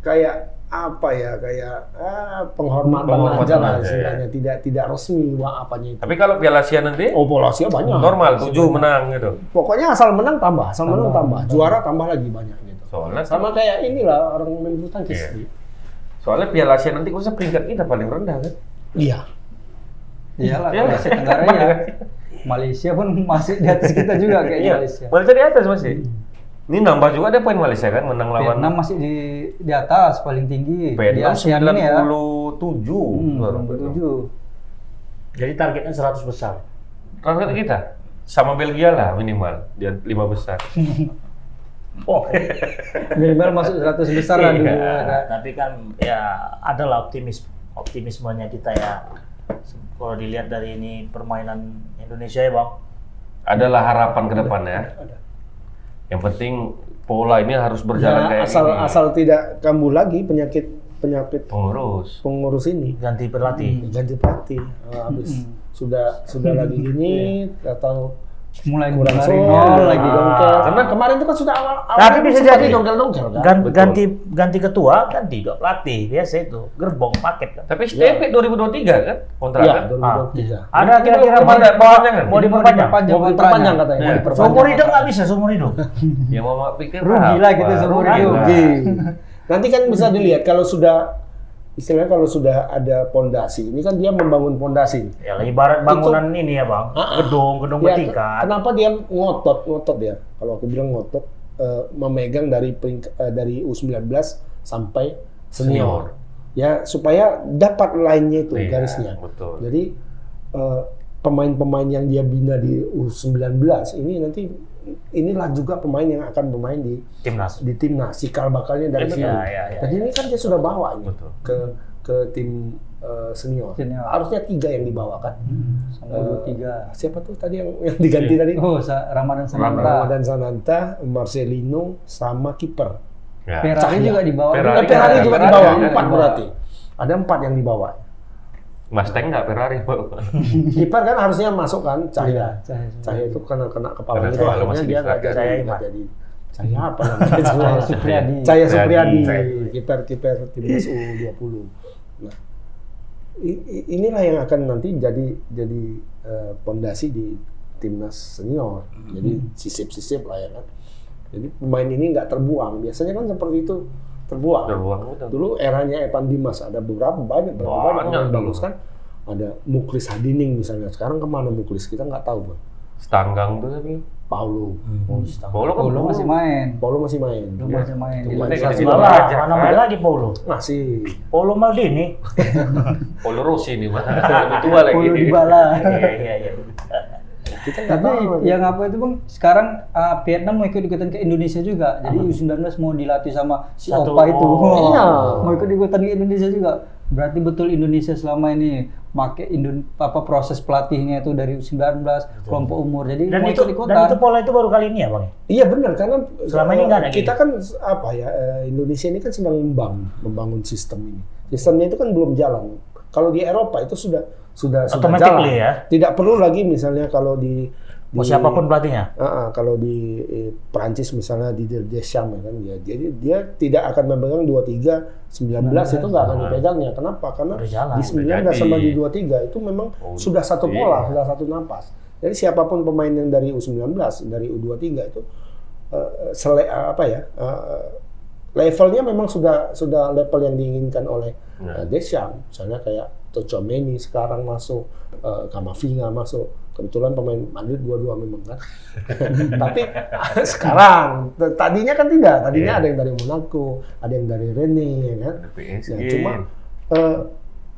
kayak apa ya, kayak eh, penghormatan, Penghormatan aja lah aja, istilahnya, ya. tidak tidak resmi wah apanya itu. Tapi kalau Piala Asia nanti Oh, Polosia banyak. normal 7 menang gitu. Pokoknya asal menang tambah, asal menang tambah, juara tambah lagi banyak gitu. Soalnya Sama kayak inilah orang main bulu tangkis. Iya. Soalnya Piala Asia nanti khususnya peringkat kita paling rendah kan. Iya. Iyalah, Iyalah. Asia Tenggara ya. Malaysia pun masih di atas kita juga kayak Iya. Malaysia. Malaysia di atas masih. Ini nambah juga ada poin Malaysia kan menang lawan Vietnam masih di di atas paling tinggi di Vietnam ASEAN ini ya. 97. Hmm, Baru 97. Jadi targetnya 100 besar. Target kita sama Belgia lah minimal dia lima besar. Oh, Minimal masuk 100 besar lah dulu. Iya. ya. tapi kan ya adalah optimis optimismenya kita ya. Kalau dilihat dari ini permainan Indonesia ya bang. Adalah harapan ke depan ya. Yang penting pola ini harus berjalan Ya, kayak asal ini. asal tidak kambuh lagi penyakit penyakit pengurus. pengurus ini Ganti pelatih. ganti pelatih Eh, habis sudah sudah lagi gini atau Mulai kurang dari nol lagi lagi. dongkel Ah. karena kemarin itu kan sudah awal Tapi awalnya bisa seperti jadi dongkel dongkel kan Gan- Betul. ganti ganti ketua, ganti juga pelatih biasa itu gerbong paket kan. Tapi STP 2023 kan kontrak ya kan? 2023 Ada kira-kira Mau mau, diperpanjang? Diperpanjang mau diperpanjang katanya Iya. mau diperpanjang. Seumur hidup nggak bisa seumur hidup. Ya mau pikir Rugi lah kita apa? seumur Rugi hidup. Nanti kan bisa dilihat kalau sudah istilahnya kalau sudah ada pondasi. Ini kan dia membangun pondasi. Ya ibarat bangunan ini ya bang, Ah, ah. gedung gedung Ya, bertingkat. kenapa dia ngotot ngotot ya? Kalau aku bilang ngotot eh, memegang dari eh, dari U19 sampai senior. Ya supaya dapat lainnya itu Iya, garisnya. betul. Jadi eh, pemain-pemain yang dia bina di U19 ini nanti inilah juga pemain yang akan bermain di Timnas. di timnas cikal bakalnya dari Ya, sini. betul. Ya, ya, Dan ini kan dia sudah bawa ini Betul. ke ke tim eh, senior. Senior. Harusnya tiga yang dibawa kan. Sama dua tiga. Siapa tuh tadi yang, yang diganti tadi? Oh, Ramadan Samanta. Ramadan Sananta, Marcelino, sama kiper. Ya. Ferrari juga di bawah. Ferrari. Eh, Ferrari juga dibawa, empat berarti. Ada empat yang dibawa. Mustang nggak Ferrari? Kiper kan harusnya masuk kan, Cahya. Cahya. Cahya itu kena kena kepala itu akhirnya dia nggak jadi, nggak jadi. Cahya apa namanya? Cahya Supriyadi. Cahya Supriyadi, Supriyadi. kiper kiper timnas U20. Nah, inilah yang akan nanti jadi jadi eh, pondasi di timnas senior. Jadi sisip-sisip lah ya kan. Jadi pemain ini nggak terbuang. Biasanya kan seperti itu terbuang. Terbuang betul. Dulu eranya Evan Dimas ada beberapa banyak berapa banyak Banyak dulu. bagus kan. Ada Muklis Hadining misalnya. Sekarang ke mana Muklis? Kita nggak tahu bang. Stanggang tuh tapi. Paulo. Paulo kan Paulo masih main. Paulo masih main. Belum masih main. Di aja, mana ada lagi Paulo? Masih. Paulo Maldini. Paulo Rossi nih mah. Lebih tua lagi. Paulo Dybala. Iya iya iya. Kita nggak Tapi tahu. yang apa itu bang? Sekarang uh, Vietnam mau ikut-ikutan ke Indonesia juga. Jadi U19 mau dilatih sama si Satu- Opa itu. oh, iya. Mau ikut-ikutan ke Indonesia juga. Berarti betul Indonesia selama ini pakai Indon apa proses pelatihnya itu dari U19 kelompok umur. Jadi Dan mau itu ikut-ikutan. dan itu pola itu baru kali ini ya bang? Iya benar karena Selama ini eh, nggak ada kita kan apa ya eh, Indonesia ini kan sedang membangun membangun sistem ini. Sistemnya itu kan belum jalan. Kalau di Eropa itu sudah sudah sudah jalan. ya. Tidak perlu lagi misalnya kalau di, di Mau siapa pun pelatihnya. Ah, ah, kalau di eh, Prancis misalnya di Deschamps ya kan ya. Jadi dia tidak akan memegang 23 19 itu nggak akan dipegangnya. Kenapa? Karena jalan. di 19 Udah sama di 23 itu memang Oh, sudah satu iya. pola, sudah satu napas. Jadi siapa pun pemain yang dari U19, dari U23 itu eh, sele apa ya? eh, levelnya memang sudah sudah level yang diinginkan oleh Uh, Deschamps. Misalnya kayak Tchouameni sekarang masuk, uh, Kamavinga masuk. Kebetulan pemain Madrid dua-dua memang kan. Tapi sekarang tadinya kan tidak. Tadinya Iya. ada yang dari Monaco, ada yang dari Rennes ya kan. PSG. Nah, cuma eh,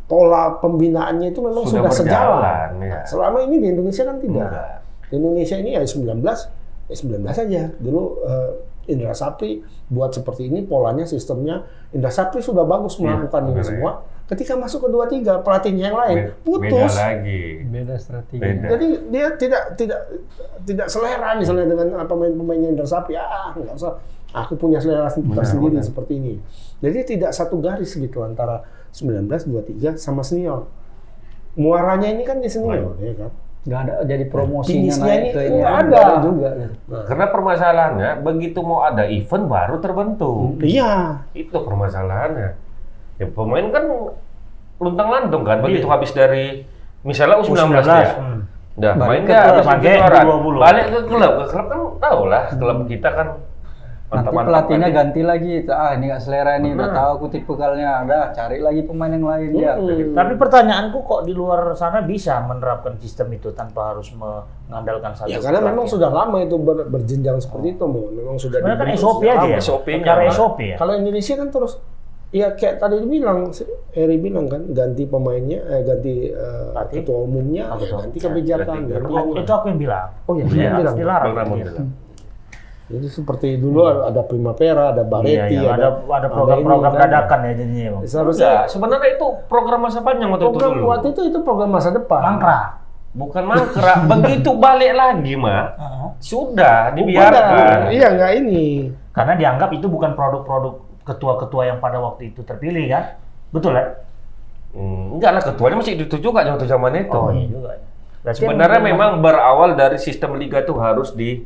pola pembinaannya itu memang Sudah sudah, sejalan. berjalan, ya. Nah, selama ini di Indonesia kan tidak. Enggak. Di Indonesia ini ya 19, ya 19 saja. Dulu eh, Indra Sapri buat seperti ini polanya, sistemnya. Indra Sapri sudah bagus Iya, melakukan ini benar, semua. Ketika masuk ke 23, pelatihnya yang lain Be- Beda putus. lagi. Beda strategi. Beda. Jadi dia tidak tidak tidak selera misalnya dengan ah, pemain-pemainnya Indra Sapri. Ah, nggak usah. Aku punya selera tersendiri benar. seperti ini. Jadi tidak satu garis gitu antara 19, 23 sama senior. Muaranya ini kan di senior, ya kan? Nggak ada jadi promosinya Finishnya naik ini ke ini nggak ada. juga. gitu. Karena permasalahannya begitu mau ada event baru terbentuk. Iya. Itu permasalahannya. Ya pemain kan luntang lantung kan begitu Iya. habis dari misalnya U19, U19, ya. hmm. Main ke habis pakai kejuaraan. U20. Balik ke klub, ke klub kan tahu lah klub kita kan Nanti pelatihnya ganti lagi. Ah ini nggak selera nih. Udah tahu aku tipikalnya. Ada cari lagi pemain yang lain ya. Hmm. Tapi pertanyaanku kok di luar sana bisa menerapkan sistem itu tanpa harus mengandalkan satu Ya karena memang sudah lama itu ber- berjenjang seperti itu, Mo. Memang sudah Sebenarnya kan SOP aja ya. Pak. SOP ya. Kalau Indonesia kan terus ya kayak tadi bilang si- Eri bilang kan ganti pemainnya eh, ganti Pelatih. ketua umumnya Oh, ya, ganti kebijakan Ganti ganti aku yang bilang. Oh ya, Iya, dia bilang. Iya. bilang. Jadi seperti dulu ada Primavera, ada Baretti, Iya, iya, ada ada program-program kan. dadakan ya jadinya. Bang. Seharusnya Enggak, sebenarnya itu program masa panjang waktu itu program dulu. waktu itu itu program masa depan. Mangkrak. Bukan mangkrak, begitu balik lagi, mah Heeh. sudah Bukan, dibiarkan. Iya nggak ini. Karena dianggap itu bukan produk-produk ketua-ketua yang pada waktu itu terpilih kan? Betul ya? Hmm, enggak lah ketuanya masih itu juga waktu zaman itu. Oh iya juga. Berarti Sebenarnya memang berawal dari sistem liga itu harus di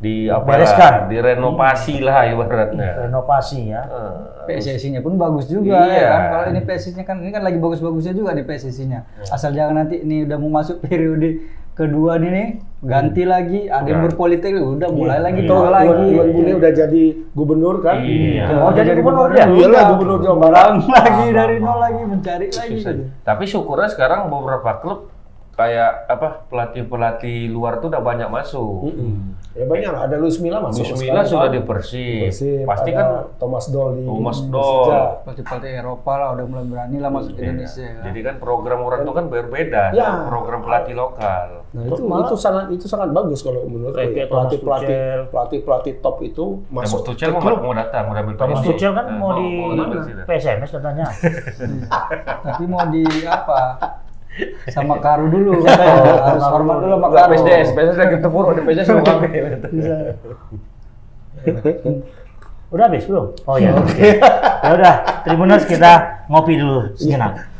di apa Bereskan. direnovasi lah ibaratnya. renovasi ya. Eh, PSSI-nya pun bagus juga Iya. ya kan. Kalau ini PSSI-nya kan ini kan lagi bagus-bagusnya juga di PSSI-nya. Asal jangan nanti ini udah mau masuk periode kedua nih nih ganti lagi ada yang Nah. berpolitik udah mulai lagi Itu nol Iwan, lagi. Iwan Bule udah jadi gubernur kan? Iya. Oh, jadi gubernur dia? Iyalah gubernur Jawa Barat. Lagi dari nol lagi mencari lagi. susah. Tapi syukurnya sekarang beberapa klub kayak apa pelatih-pelatih luar tuh udah banyak masuk. Ya banyak lah. Ada Luis Milla masuk. Luis Milla sudah kan? di Persib. Pasti kan Thomas Doll di Thomas di Doll. Persija. Pelatih-pelatih Eropa lah udah mulai berani lah masuk ke Indonesia. kan. Jadi kan program orang itu kan berbeda Ya. sama program pelatih lokal. Nah itu itu sangat itu sangat bagus kalau menurut Kayak- gue. kayak Pelatih Thomas pelatih Tuchel. pelatih pelatih top itu Mas masuk Tuchel ke mau, klub. mau datang, mau ambil Thomas. Tuchel kan Eh, mau di. PSMS katanya. Tapi mau di apa? Sama Karu dulu katanya. Harus hormat dulu sama Karu. PSDS, PSDS lagi ketemu di PSDS mau ambil. Udah habis belum? Oh ya. ya udah, Tribuners kita ngopi dulu sejenak.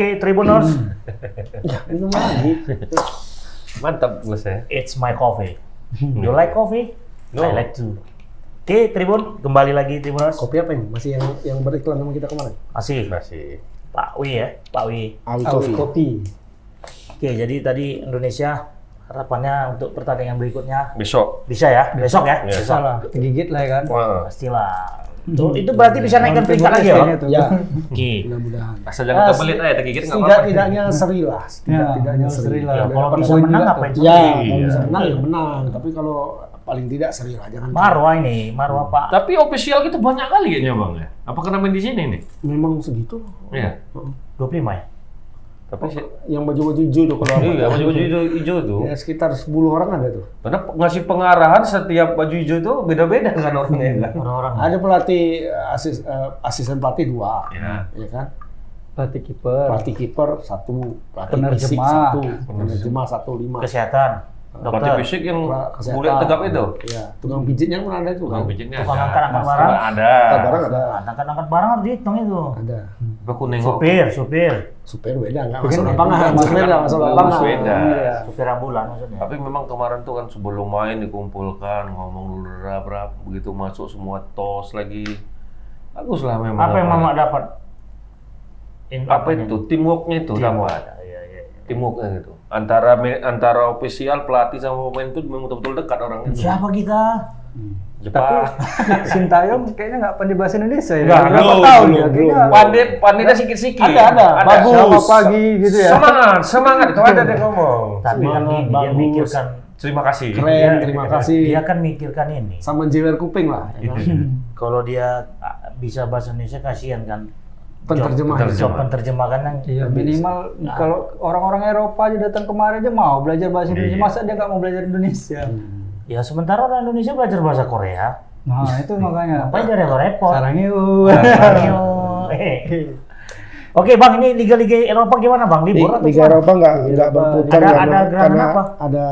Oke, Tribuners, Minum lagi. Mantap bos ya. it's my coffee. You like coffee? No. I like too. Oke, Tribun, kembali lagi Tribuners. Kopi apa ini? Masih yang yang beriklan sama kita kemarin? Masih Masih. Pak Wi ya, Pak Wi. Awi kopi. Oke, jadi tadi Indonesia harapannya untuk pertandingan berikutnya Besok. bisa ya, besok ya, Iya. besok. Salah, digigit lah ya kan. Wah. Pastilah. Itu, itu berarti bisa naikkan peringkat lagi ya? Tuh. Ya, Oke. mudah-mudahan. Asal jangan kebelit aja, tergigit nggak apa-apa. Setidak-tidaknya seri lah. Ya, Setidak-tidaknya seri lah. Ya, kalau bisa menang ngapain tuh. Ya, kalau bisa Iya. menang ya menang. Tapi kalau paling tidak seri lah. Jangan Marwah ini, Marwah Pak. Tapi official gitu banyak kali kayaknya bang ya. Apa karena main di sini nih? Memang segitu. Iya. 25 ya? Tapi sih. Yang baju-baju hijau tuh kalau Iya, baju baju hijau, hijau tuh. Ya, sekitar 10 orang ada tuh. Karena ngasih pengarahan setiap baju hijau tuh beda-beda kan orangnya kan. Orang-orang. Ada pelatih asis, eh, asisten pelatih dua, Ya. ya kan? Pelatih kiper. Pelatih kiper satu, pelatih Penerjemah. satu, penerjemah satu lima. Kesehatan. Dokter. fisik yang kulit tegap itu. Iya, tukang pijitnya mana ada itu Tukang kan? pijitnya Tukang ada. angkat-angkat Mas- barang. Ada. Angkat barang ada. Angkat-angkat barang harus dihitung itu. Ada. Aku nengok. Supir, supir. Supir beda nggak masuk itu lapangan. bukan Supir nggak masuk lapangan. beda. Iya. Supir ambulan maksudnya. Tapi memang kemarin tuh kan sebelum main dikumpulkan ngomong dulu berapa begitu masuk semua tos lagi. Bagus lah memang. Apa yang Mama dapat? Apa itu teamworknya itu Teamwork. dapat. Iya, iya. Teamworknya gitu. Antara antara ofisial pelatih sama pemain itu memang betul-betul dekat orang itu. Siapa kita? Jepang. Sintayong kayaknya nggak pandai bahasa Indonesia ya. Nggak, tahun belum, dia? Pandai, pandainya sikit-sikit. Ada, ada. Bagus. Selamat pagi gitu ya. Semangat, semangat itu ada dia ngomong. Tapi kan gini, dia bagus. mikirkan Terima kasih. Keren, terima kasih. dia kan mikirkan ini. Sama jewer kuping lah. ya kan? Kalau dia ah, bisa bahasa Indonesia kasihan kan. Penterjemah. Job, job penterjemah kan yang Iya minimal kalau orang-orang Eropa aja datang kemari aja mau belajar bahasa Indonesia Iya. masa dia nggak mau belajar Indonesia Ya sementara orang Indonesia belajar bahasa Korea. nah itu makanya Apa aja repot? sarang. Eh. Oke bang, ini liga-liga Eropa gimana bang? Libur atau Liga gimana? Eropa nggak nggak berputar Ada- karena, ada karena apa? ada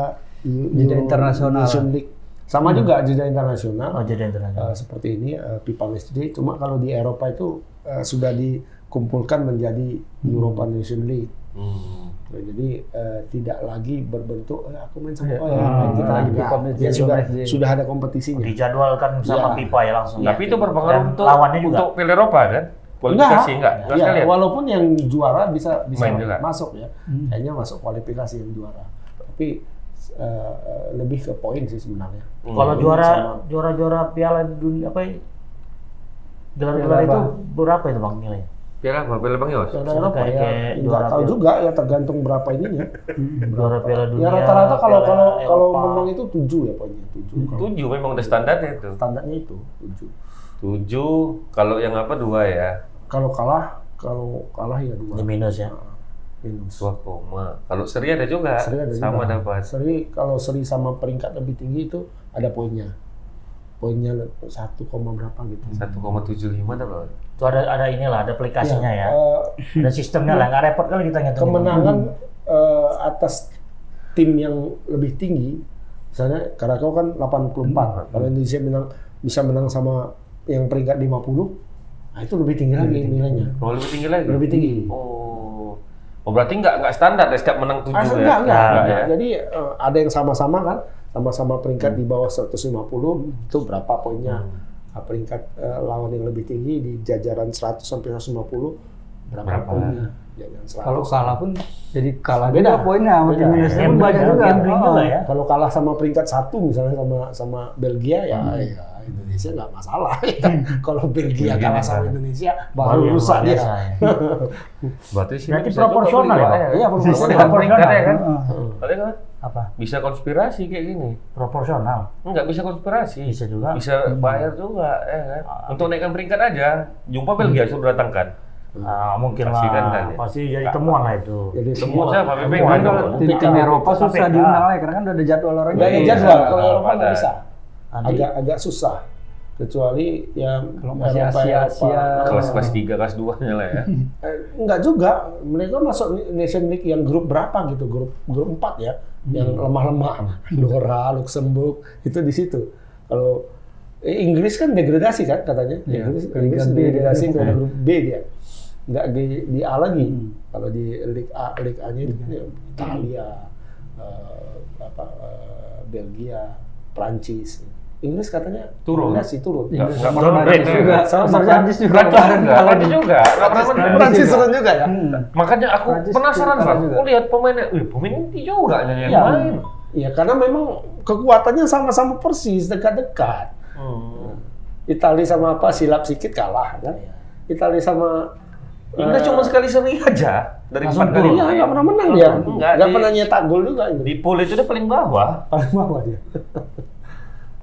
Jeda internasional. League. Sama juga jeda internasional. Oh jadi internasional. Eh, seperti ini FIFA Match Day. Cuma kalau di Eropa itu eh, sudah dikumpulkan menjadi Europa Nation League. Hmm. Nah, jadi eh, tidak lagi berbentuk eh, aku main sama Iya. oh ya Hmm. main kita Ah, enggak. FIFA Match Ya, sudah sudah ada kompetisinya. Dijadwalkan sama Iya. FIFA ya langsung. Tapi itu berpengaruh untuk lawannya juga. untuk Piala Eropa kan? Kualifikasi enggak? Enggak Ya, sekalian. walaupun yang juara bisa bisa Main juga. masuk ya. Kayaknya masuk kualifikasi yang juara. Tapi eh, lebih ke poin sih sebenarnya. Kalau Ini juara sama- juara-juara Piala Dunia apa ya? Gelar-gelar Piala itu apa? berapa itu bang nilainya? Piala apa? Piala Bang Yos? Piala Eropa ya, kayak nggak juara tahu juga ya tergantung berapa ininya. Juara Piala Dunia. ya rata-rata kalau kalau kalau menang itu tujuh ya poinnya tujuh. Kalau Tujuh memang udah standarnya itu. standarnya itu tujuh. Tujuh. Kalau yang apa dua ya? Kalau kalah kalau kalah ya dua. Minus ya. Minus. Dua koma. Kalau seri ada juga. Seri ada Sama juga. dapat. Seri kalau seri sama peringkat lebih tinggi itu ada poinnya. Poinnya satu koma berapa gitu. Satu koma tujuh lima dapat. Itu ada ada inilah, ada aplikasinya ya. Eh, Ada sistemnya lah, nggak repot kali kita ngitung. kemenangan eh, atas tim yang lebih tinggi, misalnya Karakau kan 84, kalau Indonesia menang bisa menang sama yang peringkat 50, nah itu lebih tinggi lagi nilainya. Oh lebih tinggi lagi. Lebih tinggi. Oh. Oh berarti nggak nggak standar ya setiap menang tujuh Ah, ya? enggak, enggak, Nggak enggak. ya? Jadi eh, ada yang sama-sama kan, sama-sama peringkat di bawah 150, itu berapa poinnya? Nah, peringkat eh, lawan yang lebih tinggi di jajaran 100 sampai 150, berapa, Berapa? poinnya? Jajaran 100. kalau kalah pun jadi kalah Beda. juga poinnya sama tim Beda. Indonesia pun banyak ya, juga ya. Kalau kalah sama peringkat satu misalnya sama sama Belgia ya, ya Indonesia nggak masalah. Kalau Belgia kalah sama. Indonesia Baru rusak dia. ya. Berarti sih Berarti proporsional ya, Pak? Iya, proporsional. Peringkat ya kan? Heeh. Ada kan? Apa? Bisa konspirasi kayak gini. Proporsional. Enggak bisa konspirasi. Bisa juga. Bisa bayar juga, ya kan? Untuk naikkan peringkat aja. Jumpa Belgia suruh datangkan. Ah, mungkin Pastikan lah. kan ya? Pasti jadi temuan lah itu. Jadi Semua siapa? temuan. PPK Kan tim-tim Eropa susah diundang lagi karena kan udah ada jadwal. Nggak ada Iya, jadwal. Kalau nggak Eropa nggak ada. bisa. Agak agak susah. Kecuali yang Kalau masih Eropa, Asia- Eropa. Asia. Kelas kelas 3, kelas 2 nya lah ya. Eh, enggak juga. Mereka masuk Nation League yang grup berapa gitu? Grup grup 4 ya. Yang lemah-lemah. Andorra, Luxembourg, itu di situ. Kalau eh, Inggris kan degradasi kan katanya. Iya, Inggris, ke Inggris B degradasi ke grup B dia. Enggak di, di A lagi. Kalau di Liga A, Liga A-nya itu kan ya Italia, eh, apa eh, Belgia, Prancis. Inggris katanya Turun. degradasi, turun. Inggris nggak pernah Prancis juga. Sama- Sama sama- Prancis juga Prancis juga, Prancis juga. Prancis turun juga ya. Hmm. Makanya aku Prancis penasaran bang. Aku lihat pemainnya, wih pemain inti juga yang Iya. main. Iya, karena memang kekuatannya sama-sama persis, dekat-dekat. Hmm. Italia sama apa silap sedikit kalah kan? Italia sama Inggris eh, cuma sekali seri aja dari Langsung empat kali. turun. Iya, nggak pernah menang dia. Enggak, Nggak pernah nyetak gol juga. Di pool itu dia paling bawah. paling bawah dia.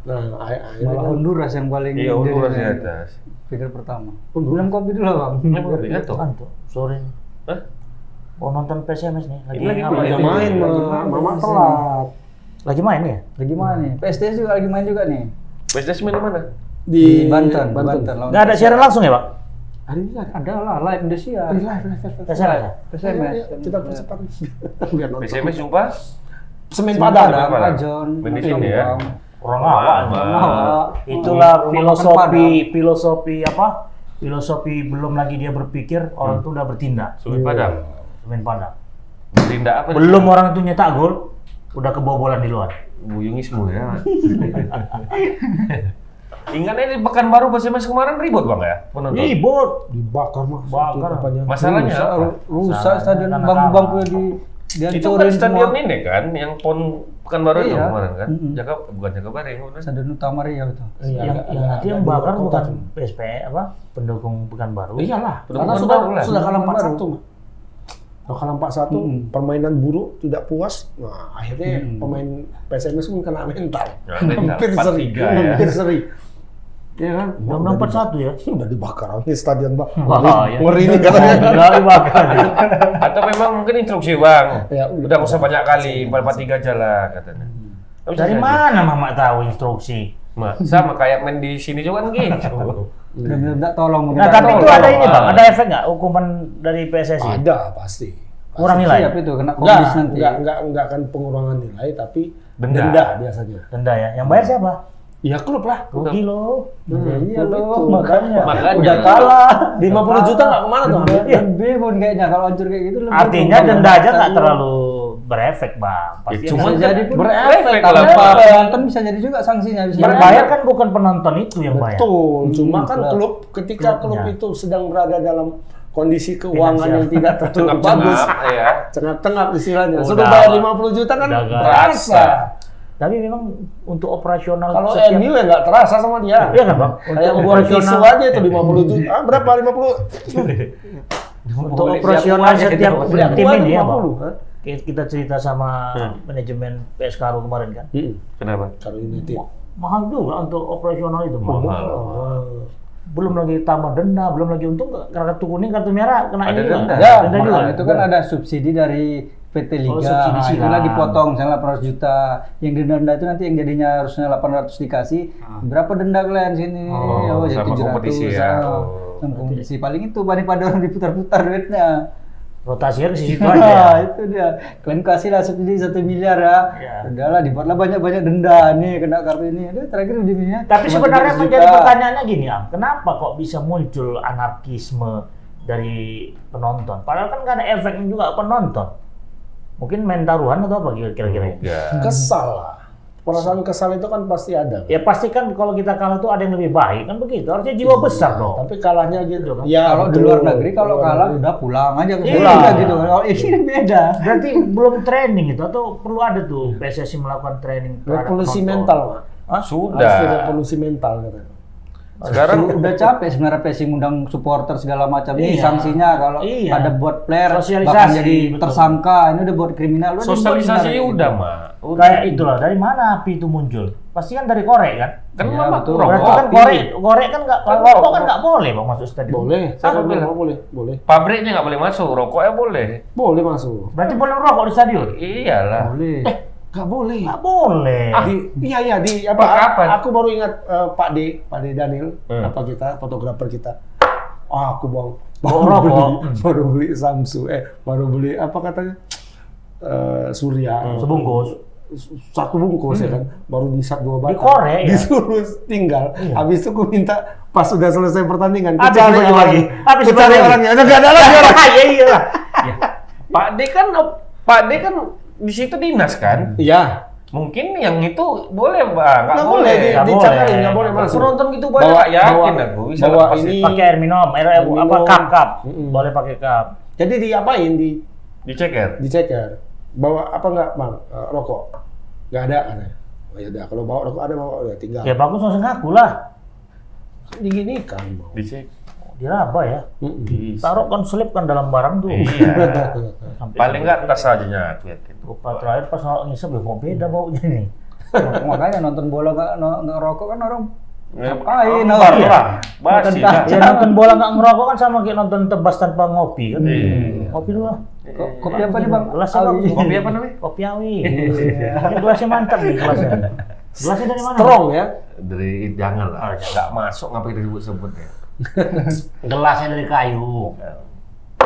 nah, akhirnya Malah kan Honduras yang paling Iya, Honduras di atas. Pikir pertama. Honduras. Minum kopi dulu bang. Apa kopi? Ngantuk? Antuk, sore. Hah? Oh nonton PSMS nih. Lagi, Ini lagi ngapain? main. main, Lagi Ma. main, mama telat. Lagi main ya? Lagi mana nih? PSTS juga lagi main juga nih. PSDS main di mana? Di Banten, Banten. lawan Nggak ada siaran langsung ya, Pak? Hari ini ada. Ada lah live Indonesia. Live, live, live, live. PSMS ya? PSMS. Ayo, Kita nonton. PSMS jumpa semen Semen padang. Padang, Padang. Ajon, Main di. Orang. Itulah makan filosofi Padang. filosofi apa? Filosofi belum lagi dia berpikir, orang itu udah bertindak. Sungai Padang. Semen Padang. Bertindak apa? Belum orang itu nyetak gol, udah kebobolan di luar. Buyungismu ya. Ingatnya di Pekanbaru pas mas kemarin ribut bang ya penonton. Ribut. Dibakar mas. Bakar. Masalahnya Rusak, rusak stadion bangku-bangku kalah. Di Itu kan stadion semua. ini kan, yang pon Pekanbaru itu Iya. kemarin kan. Mm-mm. Jaga bukan Jaga Bareng. Stadion utama Riau itu. Iya, yang, yang nanti yang bakar bukan. PSP apa pendukung Pekanbaru. Iyalah, Udah karena sudah baru sudah kalah 4-1. Mas. Sudah kalah 4-1, Mm. permainan buruk, tidak puas. Nah, akhirnya pemain PSMS pun kena mental. Kena mental. Hampir seri. 4-3 ya. Hampir seri. Iya kan? Menang 4-1 ya. Udah dibakar ini stadion, Bang. Wah, ya. Ngeri nih katanya. Gila dibakar. Atau memang mungkin instruksi bang. Ya, udah usah banyak kali, empat empat tiga aja lah katanya. Tapi Dari mana Mama tahu instruksi? Ma, sama kayak main di sini juga kan gitu. Benar-benar minta tolong. Nah, tapi itu ada ini Ah. Bang, ada efek nggak hukuman dari PSSI? Ada pasti. Kurang nilai? Siap itu kena Enggak, kondis nanti. enggak, enggak, enggak akan pengurangan nilai, tapi Denda. denda, biasanya. Denda ya. Yang bayar siapa? Ya klub lah. Rugi lo. Iya klub loh, itu. makanya. Makanya. Udah kalah. 50 juta nggak ke mana tuh? Lebih, Iya. lebih pun kayaknya kalau hancur kayak gitu. lebih Artinya denda aja nggak terlalu berefek Bang. Pasti Ya, Bisa jadi pun berefek Pak. penonton bisa jadi juga sanksinya. Bisa yang bayar kan bukan penonton itu yang bayar. Betul, cuma Hmm, kan klub. klub ketika klub itu sedang berada dalam kondisi keuangan Finansial. yang tidak terlalu bagus, Cengap-cengap ya. cengap-cengap istilahnya. Udah. Sudah bayar 50 juta kan berasa. Tapi memang untuk operasional Kalau setiap- MU ya nggak terasa sama dia. Iya kan Bang? Kayak Untuk buat tisu operasional aja itu 50 juta. Ah, berapa 50? untuk operasional siap setiap tim ini ya Bang. 50, ha? Kayak Kita cerita sama Hmm. manajemen PS Karo kemarin kan. Hmm. Kenapa? Kalau United. Mahal juga untuk operasional itu Bang. Mahal. Oh. Belum lagi tambah denda, belum lagi untung kartu kuning, kartu merah kena Ada ini denda. Ya, Denda juga. itu kan ada subsidi dari PT Liga. Oh, subsidi nah, dipotong misalnya 800 juta. Yang denda itu nanti yang jadinya harusnya 800 dikasih. Berapa denda kalian sini? Oh, jadi sama kompetisi ya. ah. Oh. Sama kompetisi. Paling itu daripada orang diputar-putar duitnya. Rotasinya ke situ aja. ya. Nah, itu dia. Kalian kasihlah subsidi satu miliar ya. Ya. Udahlah dibuatlah banyak-banyak denda nih kena kartu ini. Aduh, terakhir ujungnya. Tapi sebenarnya 300 menjadi juta. pertanyaannya gini, Am. Kenapa kok bisa muncul anarkisme dari penonton? Padahal kan nggak ada efeknya juga penonton. Mungkin main taruhan atau apa kira-kira? Enggak. Kesal lah. Perasaan kesal itu kan pasti ada. Ya pasti kan kalau kita kalah tuh ada yang lebih baik kan begitu. Harusnya jiwa besar dong. Tapi kalahnya gitu kan. kalau di luar negeri kalau Luar kalah negeri. udah pulang aja ke Iya. sekolah gitu. Kalau ini beda. Berarti belum training itu atau perlu ada tuh PSSI melakukan training revolusi mental, Pak. Hah? Harus Sudah. ada revolusi mental katanya. Sekarang udah capek sebenarnya PSI ngundang supporter segala macam ini Iya. sanksinya kalau Iya. ada buat player Sosialisasi, bahkan jadi betul. tersangka ini udah buat kriminal udah sosialisasi sebenarnya. udah, Mak. Udah. Kayak itulah dari mana api itu muncul? Pasti kan dari korek kan? Kan Iya, mama betul. rokok. Berarti kan korek, korek kan nggak, Kan rokok rokok. kan nggak boleh bang masuk stadion. Boleh. Siapa Siapa bilang? Boleh, boleh. Pabriknya nggak boleh masuk, rokoknya boleh. Boleh masuk. Berarti boleh merokok di stadion? Iyalah. boleh Eh, nggak boleh. Nggak boleh. Di, iya iya di apa? Pak, kapan? Aku baru ingat eh, Pak D, Pak D Daniel, Hmm. apa kita fotografer kita. Ah, aku baru rokok. beli, baru beli Samsung, eh baru beli apa katanya? Eh, Surya. Sebungkus. Satu bungkus ya kan, baru di sat dua batang. Korek, ya? Disuruh tinggal. Habis itu aku minta pas sudah selesai pertandingan, aku cari lagi. Habis aku cari orangnya, udah nggak ada lagi orang. Iya iya. Ya. Pak D kan Pak D kan di situ dinas kan? Iya, Mungkin yang itu boleh, Bang. Nggak boleh. boleh, di, Nggak boleh. nggak boleh masuk. Penonton gitu banyak, Bawa- Pak. yakin bawa- aku bisa bawa lepas ini- Pakai air minum, air, Air apa minum. cup cup. Mm-mm. Boleh pakai cup. Jadi diapain di diceker. diceker? Bawa apa nggak bang? Eh, rokok? Nggak ada kan? Oh ya udah, kalau bawa rokok ada bawa ya tinggal. Ya bagus langsung ngaku lah. Diginikan bang. Dicek. Diraba ya. Mm-mm. Taruh kan selipkan dalam barang tuh. Iya. Paling nggak tas aja yakin. Lupa terakhir pas ngisep ya kok beda baunya nih. makanya nonton bola nggak no- nggak rokok kan orang Ngapain? Iya. lah. Basi Makan lah. Ya nonton bola nggak ngerokok kan sama kayak nonton tebas tanpa ngopi kan. Iya. Ngopi dulu lah. Ko- kopi apa nih bang Gelasnya Awi. bagus. Kopi apa namanya? Kopi awi. Ini gelasnya mantap nih gelasnya. Gelasnya dari mana? Strong ya. Dari jangan lah. Nggak masuk ngapain disebut-sebut ya. Gelasnya dari kayu.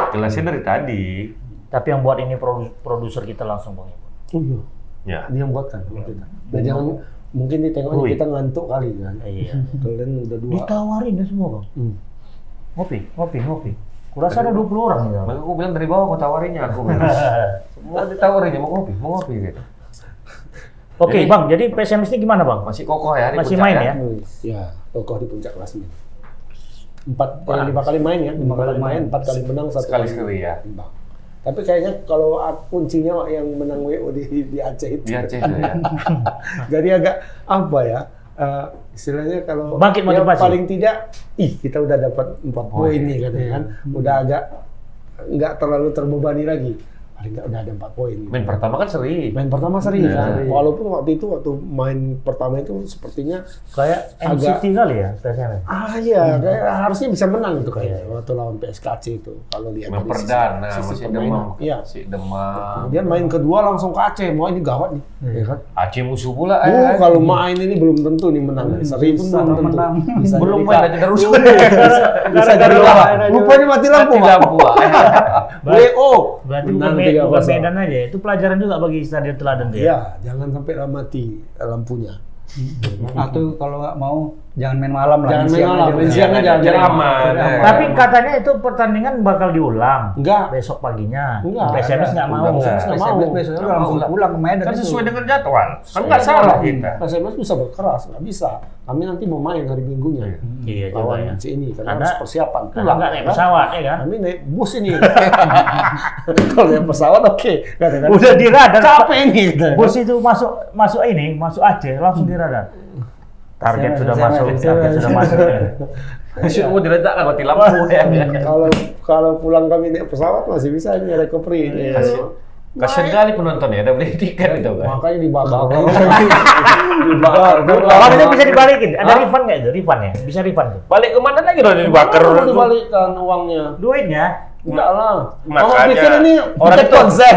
Gelasnya dari tadi. Tapi yang buat ini produ- produser kita langsung bang. Oh iya. Ya. Dia yang buatkan sama kita. Dan jangan mungkin ditengoknya kita ngantuk kali kan. Iya. Kalian udah dua. Ditawarin ya semua bang. Hmm. Ngopi, ngopi, ngopi. Kurasa ada 20 orang nih. Bang. Maka aku bilang dari bawah aku tawarinnya aku. bilang. Semua ditawarinnya mau kopi, mau kopi gitu. Oke Jadi- bang, jadi PSMS ini gimana bang? Masih kokoh ya di Masih puncak main ya? Ya, tokoh di puncak klasmen. Empat, eh, lima kali main ya, lima kali kali main, empat kali menang, satu Sekali kali sekali ya. imbang. Tapi kayaknya kalau kuncinya yang menang WO di, di Aceh itu. Di Aceh itu ya. Jadi agak apa ya? eh, istilahnya kalau Bangkit ya motivasi. paling tidak, ih kita udah dapat empat poin nih katanya kan, udah agak nggak terlalu terbebani lagi. Paling nggak udah ada empat poin. gitu. Main pertama kan seri. Main pertama seri Ya. kan, walaupun waktu itu waktu main pertama itu sepertinya Kayak Agak- NCT kali ya PSMS. Ah iya, kayak harusnya bisa menang itu kayaknya waktu lawan PSKC itu kalau lihat Main dari sisi- perdana, sisi masih demam. Iya. Masih demam. Kemudian main kedua langsung ke Aceh, mau ini gawat nih, ya kan? Aceh musuh pula. Oh, eh. kalau main ini belum tentu nih menang. Seri pun Bisa belum tentu. menang. Bisa Belum jadi main aja terus. Bisa jadi Gara-gara kalah. lawan. Rupanya mati lampu, Mati lampu. Ah. WO. Berarti bukan, me-. Medan aja, itu pelajaran juga bagi Stadion Teladan dia. Iya, jangan sampai mati lampunya. Atau kalau nggak mau jangan main malam lah. Jangan main malam, main siang aja, biar aman. Tapi katanya itu pertandingan bakal diulang Enggak. besok paginya. Enggak, PSMS nggak mau. Udah nggak. nggak mau. SMS besoknya Nggak langsung pulang ke Medan Kan sesuai dengan jadwal. Kan nggak salah kita. SMS bisa berkeras, nggak bisa. Kami nanti mau main hari Minggunya. Iya juga Lawan ya. si ini, karena Anda- harus persiapan. Pulang, nggak naik kan? pesawat ya kan? Kami naik bus ini. Kalau naik pesawat oke. Kadang-kadang Udah di radar. capek ini. gitu. Bus itu masuk masuk ini, masuk Aceh langsung di radar. Target sudah masuk, target sudah masuk. Sudah mau diletakkan mati lampu ya. Kalau kalau pulang kami naik pesawat masih bisa ini recovery ini. Kasian. Kali penonton ya, udah beli tiket itu kan. Makanya dibakar. dibakar. Kalau itu bisa dibalikin, ada refund nggak itu? Refund ya? Bisa refund tuh. Balik ke mana lagi dong dibakar? Bakar dibalikkan uangnya. Duitnya Enggak lah. Makanya, Kamu pikir ini orang tiket itu- konser.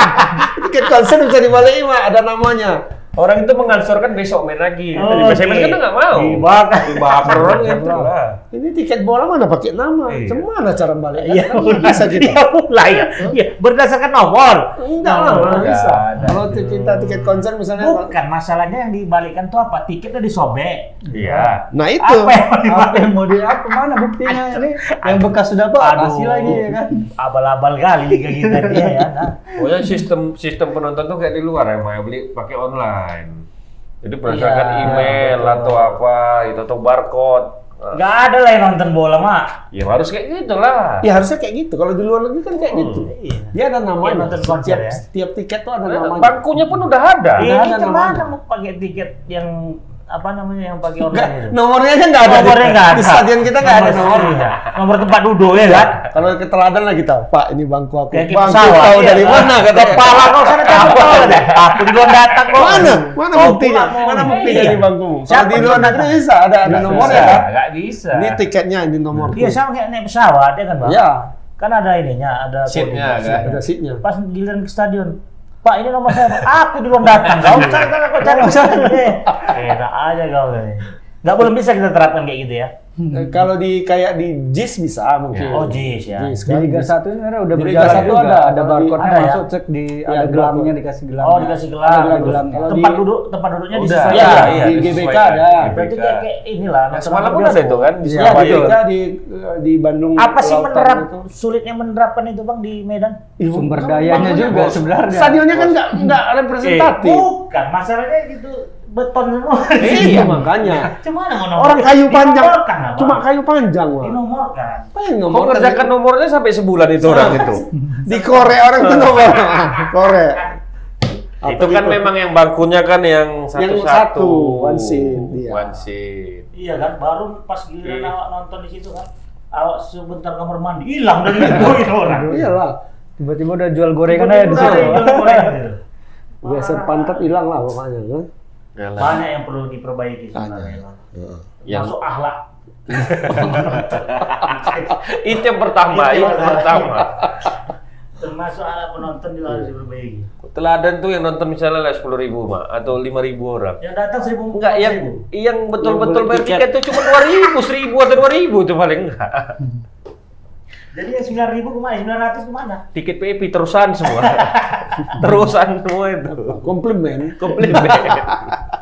tiket konser bisa dibalikin mah ada namanya. Orang itu mengansurkan besok main lagi. Oh, Di PSMS kan nggak mau. Dibakar. Dibakar orang itu lah. Ini tiket bola mana pakai nama? Iya. Gimana cara balik? Iya, Kan nggak bisa kita. Iya, mulai ya. Iya, berdasarkan nomor. Enggak lah, Nomor. nggak bisa. Kalau kita tiket konser misalnya, Bukan masalahnya yang dibalikkan tuh apa? Tiketnya disobek. Iya. nah itu. Apa yang mau Apa yang mau di apa mana buktinya ini yang bekas sudah pak Aduh. kasih lagi ya kan Abal-abal kali liga kita dia ya. Nah. Pokoknya sistem sistem penonton tuh kayak di luar ya, Maya beli pakai online. Jadi berdasarkan Iya, email betul. atau apa, itu atau barcode. Nah, Nggak ada lah yang nonton bola mak. Ya harus kayak gitu lah. Ya harusnya kayak gitu. Kalau di luar negeri kan kayak gitu. Iya. Dia ada namanya. Kayak nonton konser Setiap, ya. setiap tiket tuh ada Nah, namanya. Bangkunya pun udah ada. Iya, ada kita namanya. mana mau pakai tiket yang apa namanya yang pakai online itu? nomornya aja nggak ada. Nomornya nggak ada. Di stadion kita nggak ada nomor. Iya. Nomor tempat duduk ya kan? Kalau keteladan lah kita, Pak ini bangku aku. Kayak Bangku pesawat. tahu iya, dari mana katanya. Kepala kau sana tahu tahu ada. Aku duluan datang kok. Mana? Mana buktinya? Mana buktinya Iya. di bangkumu? Kalau Siapa di luar negeri bisa ada ada nomornya kan? Nggak bisa. Ini tiketnya ini nomor. Iya sama kayak naik pesawat ya kan bang? Iya. Kan ada ininya, ada Seatnya? Ada seatnya. Pas giliran ke stadion, Pak ini nomor saya. Aku duluan datang. Kau cari kan aku cari cari. Enak aja kau ini. Nggak belum bisa kita terapkan kayak gitu ya. Eh, Kalau di kayak di JIS bisa mungkin. Oh JIS ya. JIS di kan. Liga JIS. satu ini sebenarnya udah Di Liga berjalan satu juga ada. ada di- barcode ada ya? masuk cek di Iya, ada ada gelangnya dikasih gelang Oh dikasih gelang. ada gelangnya Kalau tempat di- duduk tempat duduknya Udah, disesuaikan. Iya, iya, di disesuaikan. GBK ada. Berarti kayak, kayak inilah. Nah, semalam pun bioskop. ada itu kan di Iya, di Surabaya. GBK di di Bandung. Apa sih menerap itu. sulitnya menerapkan itu bang di Medan? Ih, sumber kan dayanya juga sebenarnya Stadionnya kan nggak nggak representatif. bukan masalahnya gitu beton semua. Iya makanya. Cuma mana mau nomor? Orang kayu panjang. Dinomorkan. Cuma kayu panjang, Wak. dinomorkan. Apa yang Mau nomor? ngerjakan nomornya sampai sebulan itu orang itu. Di Korea orang tuh nomor. Korea. itu kan memang yang bangkunya kan yang Yang satu-satu. satu, one seat, iya. One seat. Iya kan, baru pas giliran Iya. awak nonton di situ kan, awak sebentar kamar mandi hilang dari itu itu orang. Iyalah. tiba-tiba udah jual gorengan aja di situ yang gitu. Geser pantat hilang lah pokoknya kan. Yalah. Banyak yang perlu diperbaiki sebenarnya. Yang Masuk akhlak. itu yang pertama, Itu itu yang pertama. Termasuk akhlak penonton juga harus diperbaiki. Teladan tuh yang nonton misalnya lah sepuluh ribu mak atau lima ribu orang. Yang datang seribu Enggak, yang yang betul-betul beli bayar tiket. tiket tuh cuma dua ribu, seribu atau dua ribu tuh paling enggak. Jadi yang sembilan ribu ke mana? Sembilan ratus ke mana? Tiket PIP terusan semua. terusan semua itu. Komplimen. Komplimen.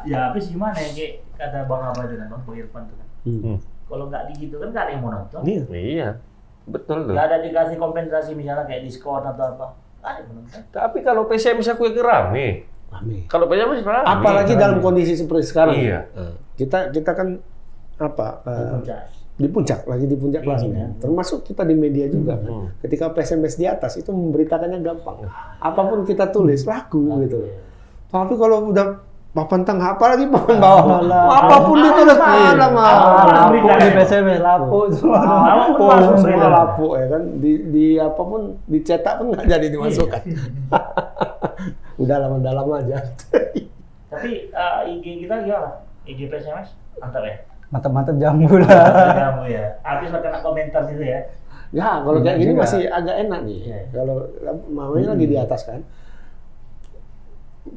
Ya habis gimana ya kayak kata Bang Abah dengan Bang Irfan tuh kan. Hmm. Kalau nggak digitu kan nggak ada yang mau nonton. Iya. Iya. Betul tuh. Nggak ada dikasih kompensasi misalnya kayak diskon atau apa. Nggak ada yang mau nonton. Tapi kalau PCMS aku yang rame. Rame. Kalau PCMS rame. Apalagi dalam kondisi seperti sekarang. Iya. Kita kita kan apa? Puncak. Di puncak lagi di puncak Iya, kelasnya. iya. termasuk kita di media juga. Kan Hmm. ketika PSMS di atas itu memberitakannya gampang. Apa pun kita tulis laku gitu. Tapi kalau udah papan tengah apalagi papan bawah? Apa pun ditulis mana mah di PSM, lapuk. semua. Semua lapuk ya kan? Di, di apa pun dicetak pun nggak jadi dimasukkan. Udah lama dalam aja. Tapi eh, IG kita gimana? IG PSMS? Mantap ya? Mantap-mantap jambu lah. Kamu ya. Habis lah kena komentar situ ya. Ya, kalau Iya kayak gini juga. masih agak enak nih. Iya. Kalau mamanya lagi di atas kan.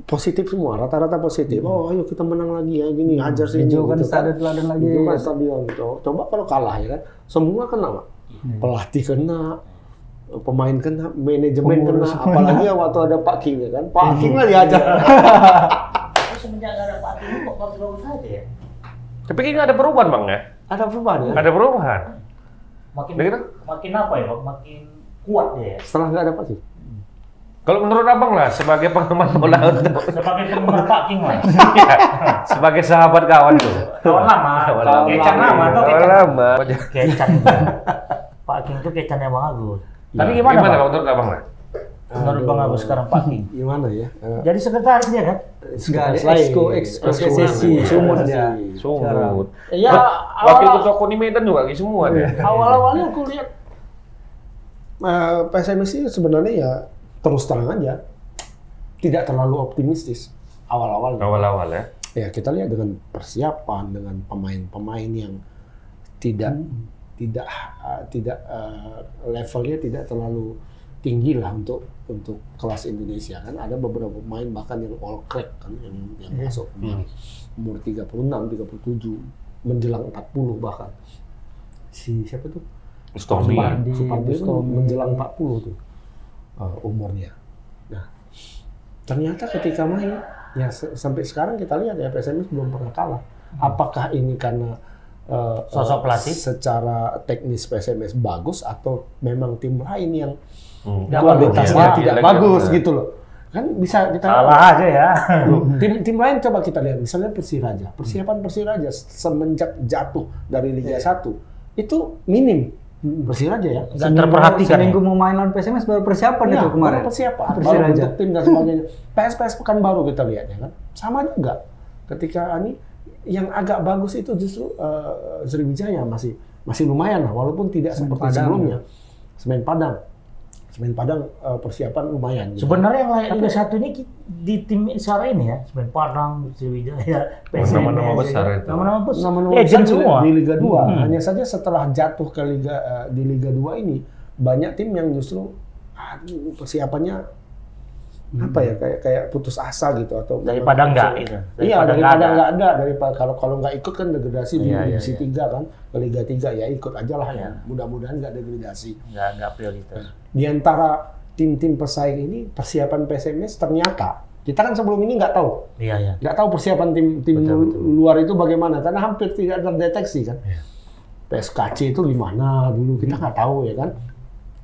Positif semua, rata-rata positif. Oh, ayo kita menang lagi ya, gini hajar sini. Hijau kan gitu stadion teladan lagi. Hijau kan stadion. Co- Coba kalau kalah ya kan, semua kena, Mak. Pelatih kena, pemain kena, manajemen kena, apalagi ya waktu ada Pak King ya kan. Pak King lah dihajar. Tapi semenjak ada Pak Timo kok bagus-bagus aja ya? Tapi kayaknya ada perubahan bang ya. ada perubahan ya. Ada perubahan. Makin Begitu? makin apa ya Bang? Makin kuat dia ya. Setelah nggak ada Pak King. Kalau menurut abang lah sebagai penggemar bola untuk Sebagai penggemar Pak King lah. Iya, sebagai sahabat kawan tuh. Kawan lama, Kawan kecan lama tuh Kawan kecan. lama. Kecan. Pak King tuh kecannya Bang Agus. Tapi gimana, Gimana Bang? bang menurut abang lah? Menurut Bang Agus sekarang Pak King. Gimana ya? Jadi sekretaris dia kan? Sekretaris lain. exco, Exco sesi, lain. sumut dia. Sumut. Ya, Wakil ketua KONI Medan juga lagi semua dia. awal-awalnya aku lihat eh, PSMS ini sebenarnya ya terus terang aja tidak terlalu optimistis awal-awal. Awal-awal ya. Ya kita lihat dengan persiapan dengan pemain-pemain yang tidak tidak eh, tidak eh, levelnya tidak terlalu tinggi lah untuk untuk kelas Indonesia kan ada beberapa pemain bahkan yang all crack kan yang yang masuk kemarin umur 36 37 menjelang 40 bahkan si siapa tuh Stomi. Supardi. Supardi itu menjelang 40 tuh uh, umurnya. Nah, ternyata ketika main ya se- sampai sekarang kita lihat ya PSMS belum pernah kalah. Apakah ini karena uh, Sosok pelatih? secara teknis PSMS bagus atau memang tim lain yang Hmm. Kualitasnya ya. tidak Iya, bagus iya. gitu loh. Kan bisa kita Salah aja ya. tim tim lain coba kita lihat misalnya Persiraja. Persiapan Persiraja semenjak jatuh dari Liga 1 itu minim. Persiraja ya. Nggak terperhatikan Seminggu ya? mau main lawan PSMS baru persiapan Iya, itu kemarin. baru persiapan, baru Persiraja. bentuk tim dan sebagainya. PS-PS pekan baru kita lihat ya kan. Sama juga ketika ini yang agak bagus itu justru eh, Sriwijaya masih masih lumayan lah walaupun tidak Semen seperti Padang. sebelumnya. Semen Padang. Semen Padang eh, persiapan lumayan. gitu. Sebenarnya yang layak Liga 1 ini di tim sekarang ini ya, Semen Padang, Sriwijaya, PSMS. nama-nama besar itu. Nama-nama besar. nama-nama Legend besar di- semua. di Liga 2. Hmm. Hanya saja setelah jatuh ke Liga eh, di Liga 2 ini banyak tim yang justru aduh, persiapannya apa ya kayak kayak putus asa gitu atau Daripada enggak, gitu. Iya, Daripada enggak enggak ada, daripada kalau kalau nggak ikut kan degradasi di Iya, iya, divisi iya. 3 kan ke Liga 3 ya ikut aja lah Iya. ya. Mudah-mudahan nggak degradasi. Enggak, enggak prioritas. Di antara tim-tim pesaing ini persiapan PSMS ternyata kita kan sebelum ini nggak tahu Iya, iya. nggak tahu persiapan tim tim Betul, betul. luar itu bagaimana karena hampir tidak terdeteksi kan Iya. PSKC itu di mana dulu kita nggak tahu ya kan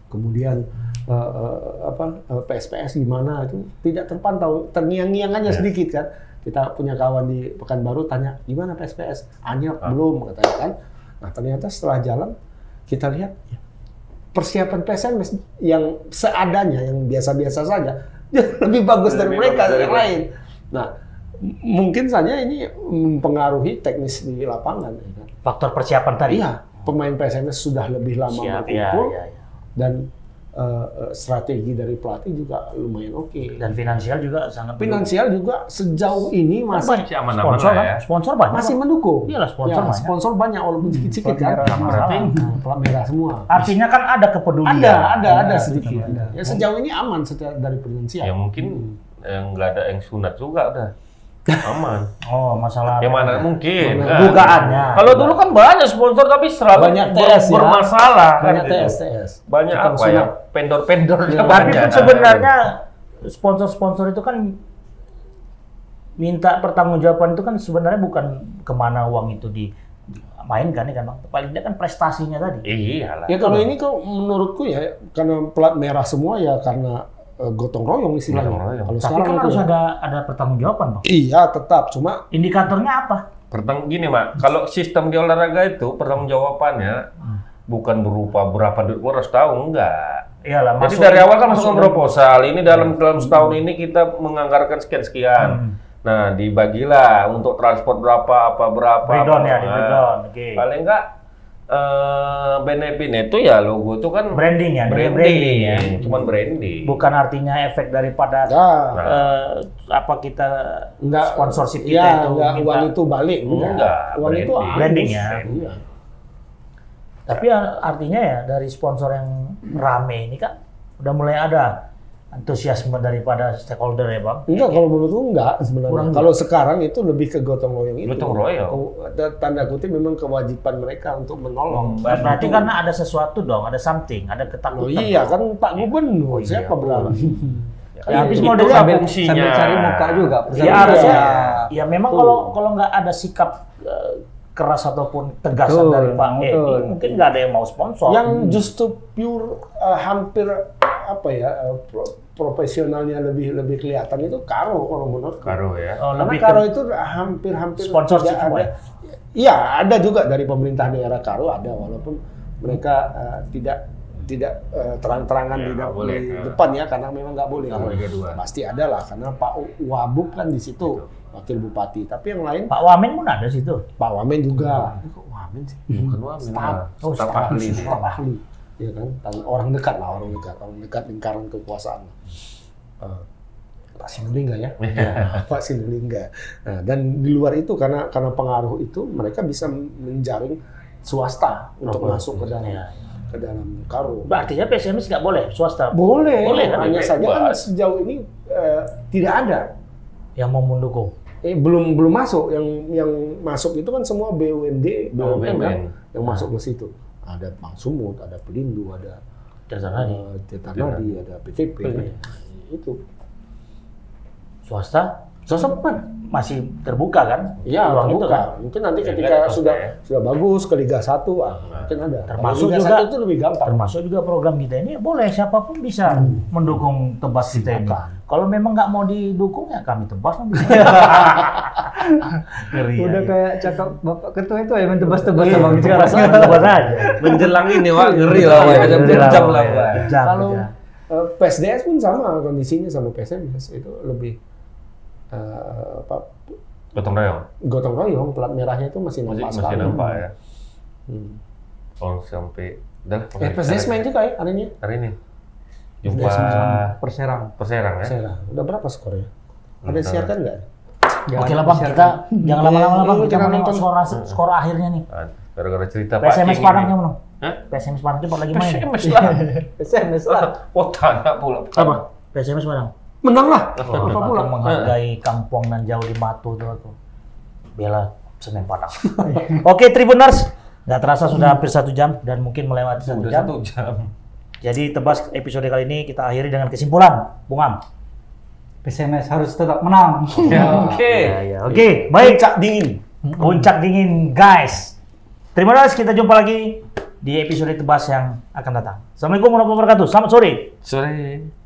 kemudian eh, eh, apa eh, PSPS di mana itu tidak terpantau terngiang-ngiang aja Iya. sedikit kan kita punya kawan di Pekanbaru tanya gimana PSPS Anyap Ah. belum katanya kan nah ternyata setelah jalan kita lihat ya, persiapan PSMS yang seadanya yang biasa-biasa saja lebih bagus dari Lebih mereka bagus dari yang lain nah mungkin saja ini mempengaruhi teknis di lapangan ya kan? Faktor persiapan tadi. Iya, pemain PSMS sudah lebih lama Siap, berkumpul iya, iya. dan eh, eh, strategi dari pelatih juga lumayan oke. Dan finansial juga sangat Finansial juga sejauh ini masih aman-aman sponsor kan? ya. Sponsor banyak. masih mendukung. Iyalah, sponsor Ya, banyak. sponsor banyak walaupun sedikit-sedikit kan. Berarti Nah, plat merah semua. artinya kan ada kepedulian. Ada, ada, ada Ada, sedikit. ada. Ya sejauh ini aman secara dari finansial. Ya mungkin yang nggak ada yang sunat juga udah. Aman. Oh, masalah. Yang mana mungkin. Mana? kan? Dugaannya. Kalau dulu kan banyak sponsor tapi selalu Banyak ber- TS ya. bermasalah kan. Banyak gitu. TS, TS. Banyak Tukang apa ya? sunat. Pendor-pendor Iya. banyak. Tapi pun sebenarnya sponsor-sponsor itu kan minta pertanggungjawaban itu kan sebenarnya bukan ke mana uang itu dimainkan ya kan bang. Paling tidak kan prestasinya tadi. Iyalah. Ya kalau ini kok menurutku ya karena plat merah semua ya karena gotong royong istilahnya. Gotong royong. Kalau Tapi sekarang kan itu harus ya. ada ada pertanggungjawaban bang. Iya tetap cuma Indikatornya apa? Pertang gini, Mak. Kalau sistem di olahraga itu pertanggungjawabannya Hmm. bukan berupa berapa duit gua harus tahu, enggak. Iyalah. Jadi masuk- dari awal kan masuk proposal. Ini dalam dalam setahun ini kita menganggarkan sekian-sekian. Hmm. Nah, dibagilah untuk transport berapa, apa berapa. Breakdown ya, apa. di breakdown. Oke. Paling enggak eh benefit itu ya logo itu kan Branding ya, branding, branding ya. cuman branding. Bukan artinya efek daripada enggak eh, apa kita enggak sponsorship kita ya, itu enggak minta- uang itu balik enggak. Enggak, Uang itu branding. Branding ya. Iya. Tapi ya, artinya ya dari sponsor yang rame ini kan udah mulai ada antusiasme daripada stakeholder ya bang. Enggak, kalau menurutku enggak sebenarnya. Kurang kalau sekarang itu lebih ke gotong royong itu. Gotong royong. Tanda kutip memang kewajiban mereka untuk menolong. Berarti karena ada sesuatu dong, ada something, ada Oh ketakutan. iya kan Pak Gubernur, Oh iya, siapa berani? Ya, habis Itu modelnya lah sambil, fungsinya. sambil cari muka juga. Ya harusnya, Ya. ya memang kalau kalau nggak ada sikap eh, keras ataupun tegasan Betul, dari Pak Edi, mungkin nggak ada yang mau sponsor. Yang justru pure eh, hampir apa ya eh, pro- profesionalnya lebih lebih kelihatan itu Karo kalau menurut Karo ya. Oh, Karena lebih Karo ke- itu hampir-hampir tidak semua ada. Iya, ada juga dari pemerintah daerah Karo ada walaupun mereka eh, tidak tidak eh, terang-terangan Ya, di, nggak boleh, di ya. depan ya karena memang nggak boleh. Nggak boleh kedua. Pasti ada lah karena Pak Wabub kan di situ wakil bupati. Tapi yang lain Pak Wamen pun ada situ. Pak Wamen juga. Kok Wamen sih? Bukan Wamen. Staf. Oh, staf ahli. Staf ahli. Ya kan, Dan orang dekat lah, orang dekat, orang dekat lingkaran kekuasaan. Eh, Pak Sinulinga ya, Iya. Pak Sinulinga. Nah, dan di luar itu karena karena pengaruh itu mereka bisa menjaring swasta untuk Oh, masuk ke dalam Iya. ke dalam karo. Artinya PSMS nggak boleh swasta Boleh, Boleh, kan? hanya Bebas. saja kan sejauh ini eh, tidak ada. yang mau mendukung. Eh, belum belum masuk yang yang masuk itu kan semua BUMD, BUMN kan yang masuk ke situ. Ada Bank Sumut, ada Pelindo, ada Dasar tadi. eh, Nadi, ada PTP. Itu. Swasta Swasta bukan? Masih terbuka kan? Iya, terbuka. itu kan? Mungkin nanti Ya, ketika kan sudah ya. sudah bagus ke Liga 1, ah, mungkin ada. Termasuk Kalau Liga juga- 1 itu lebih gampang. Termasuk juga program kita ini boleh siapa pun bisa mendukung tebas kita ini. Kalau memang nggak mau didukung ya kami tebas kan bisa. Ngeri ya. Udah kayak cakap Bapak Ketua itu ya main tebas-tebas Iya, sama gitu. tebas aja, tebas aja. Menjelang ini, Wak. Ngeri lah, Wak. Ada Ngeri lah, berjam Wak. lah, Wak. Kalau eh, PSDS pun sama kondisinya sama PSMS itu lebih eh, apa Gotong royong. gotong royong plat merahnya itu masih Masih, nampak masih sekali. nampak ya. Hmm. Kalau sampai... Udah, Eh, PSDS main juga ya hari ini. Hari ini. Jumpa Perserang. Perserang ya. Saya udah berapa skornya? Ada Udah. siarkan nggak? Oke lah bang, kita jangan lama-lama lah bang. Ini Kita mau nonton skor, skor akhirnya nih. Gara-gara cerita PSMS King Padang ini. yang mana? Hah? PSMS Padang cepat lagi main. PSMS lah. SMS lah. Oh, tanya pula. Apa? PSMS Padang. Menang lah. Oh, Apa pula? menghargai kampung dan jauh di Matu tuh aku. Bela Semen Padang. Oke Tribuners, nggak terasa sudah hampir satu jam dan mungkin melewati satu jam. satu jam. Jadi tebas episode kali ini kita akhiri dengan kesimpulan, Bung Am. PSMS harus tetap menang. Ya, Oke. Ya, ya. Oke, baik. Puncak dingin. Puncak dingin, guys. Terima kasih. Kita jumpa lagi di episode tebas yang akan datang. Assalamualaikum warahmatullahi wabarakatuh. Selamat sore. Sore.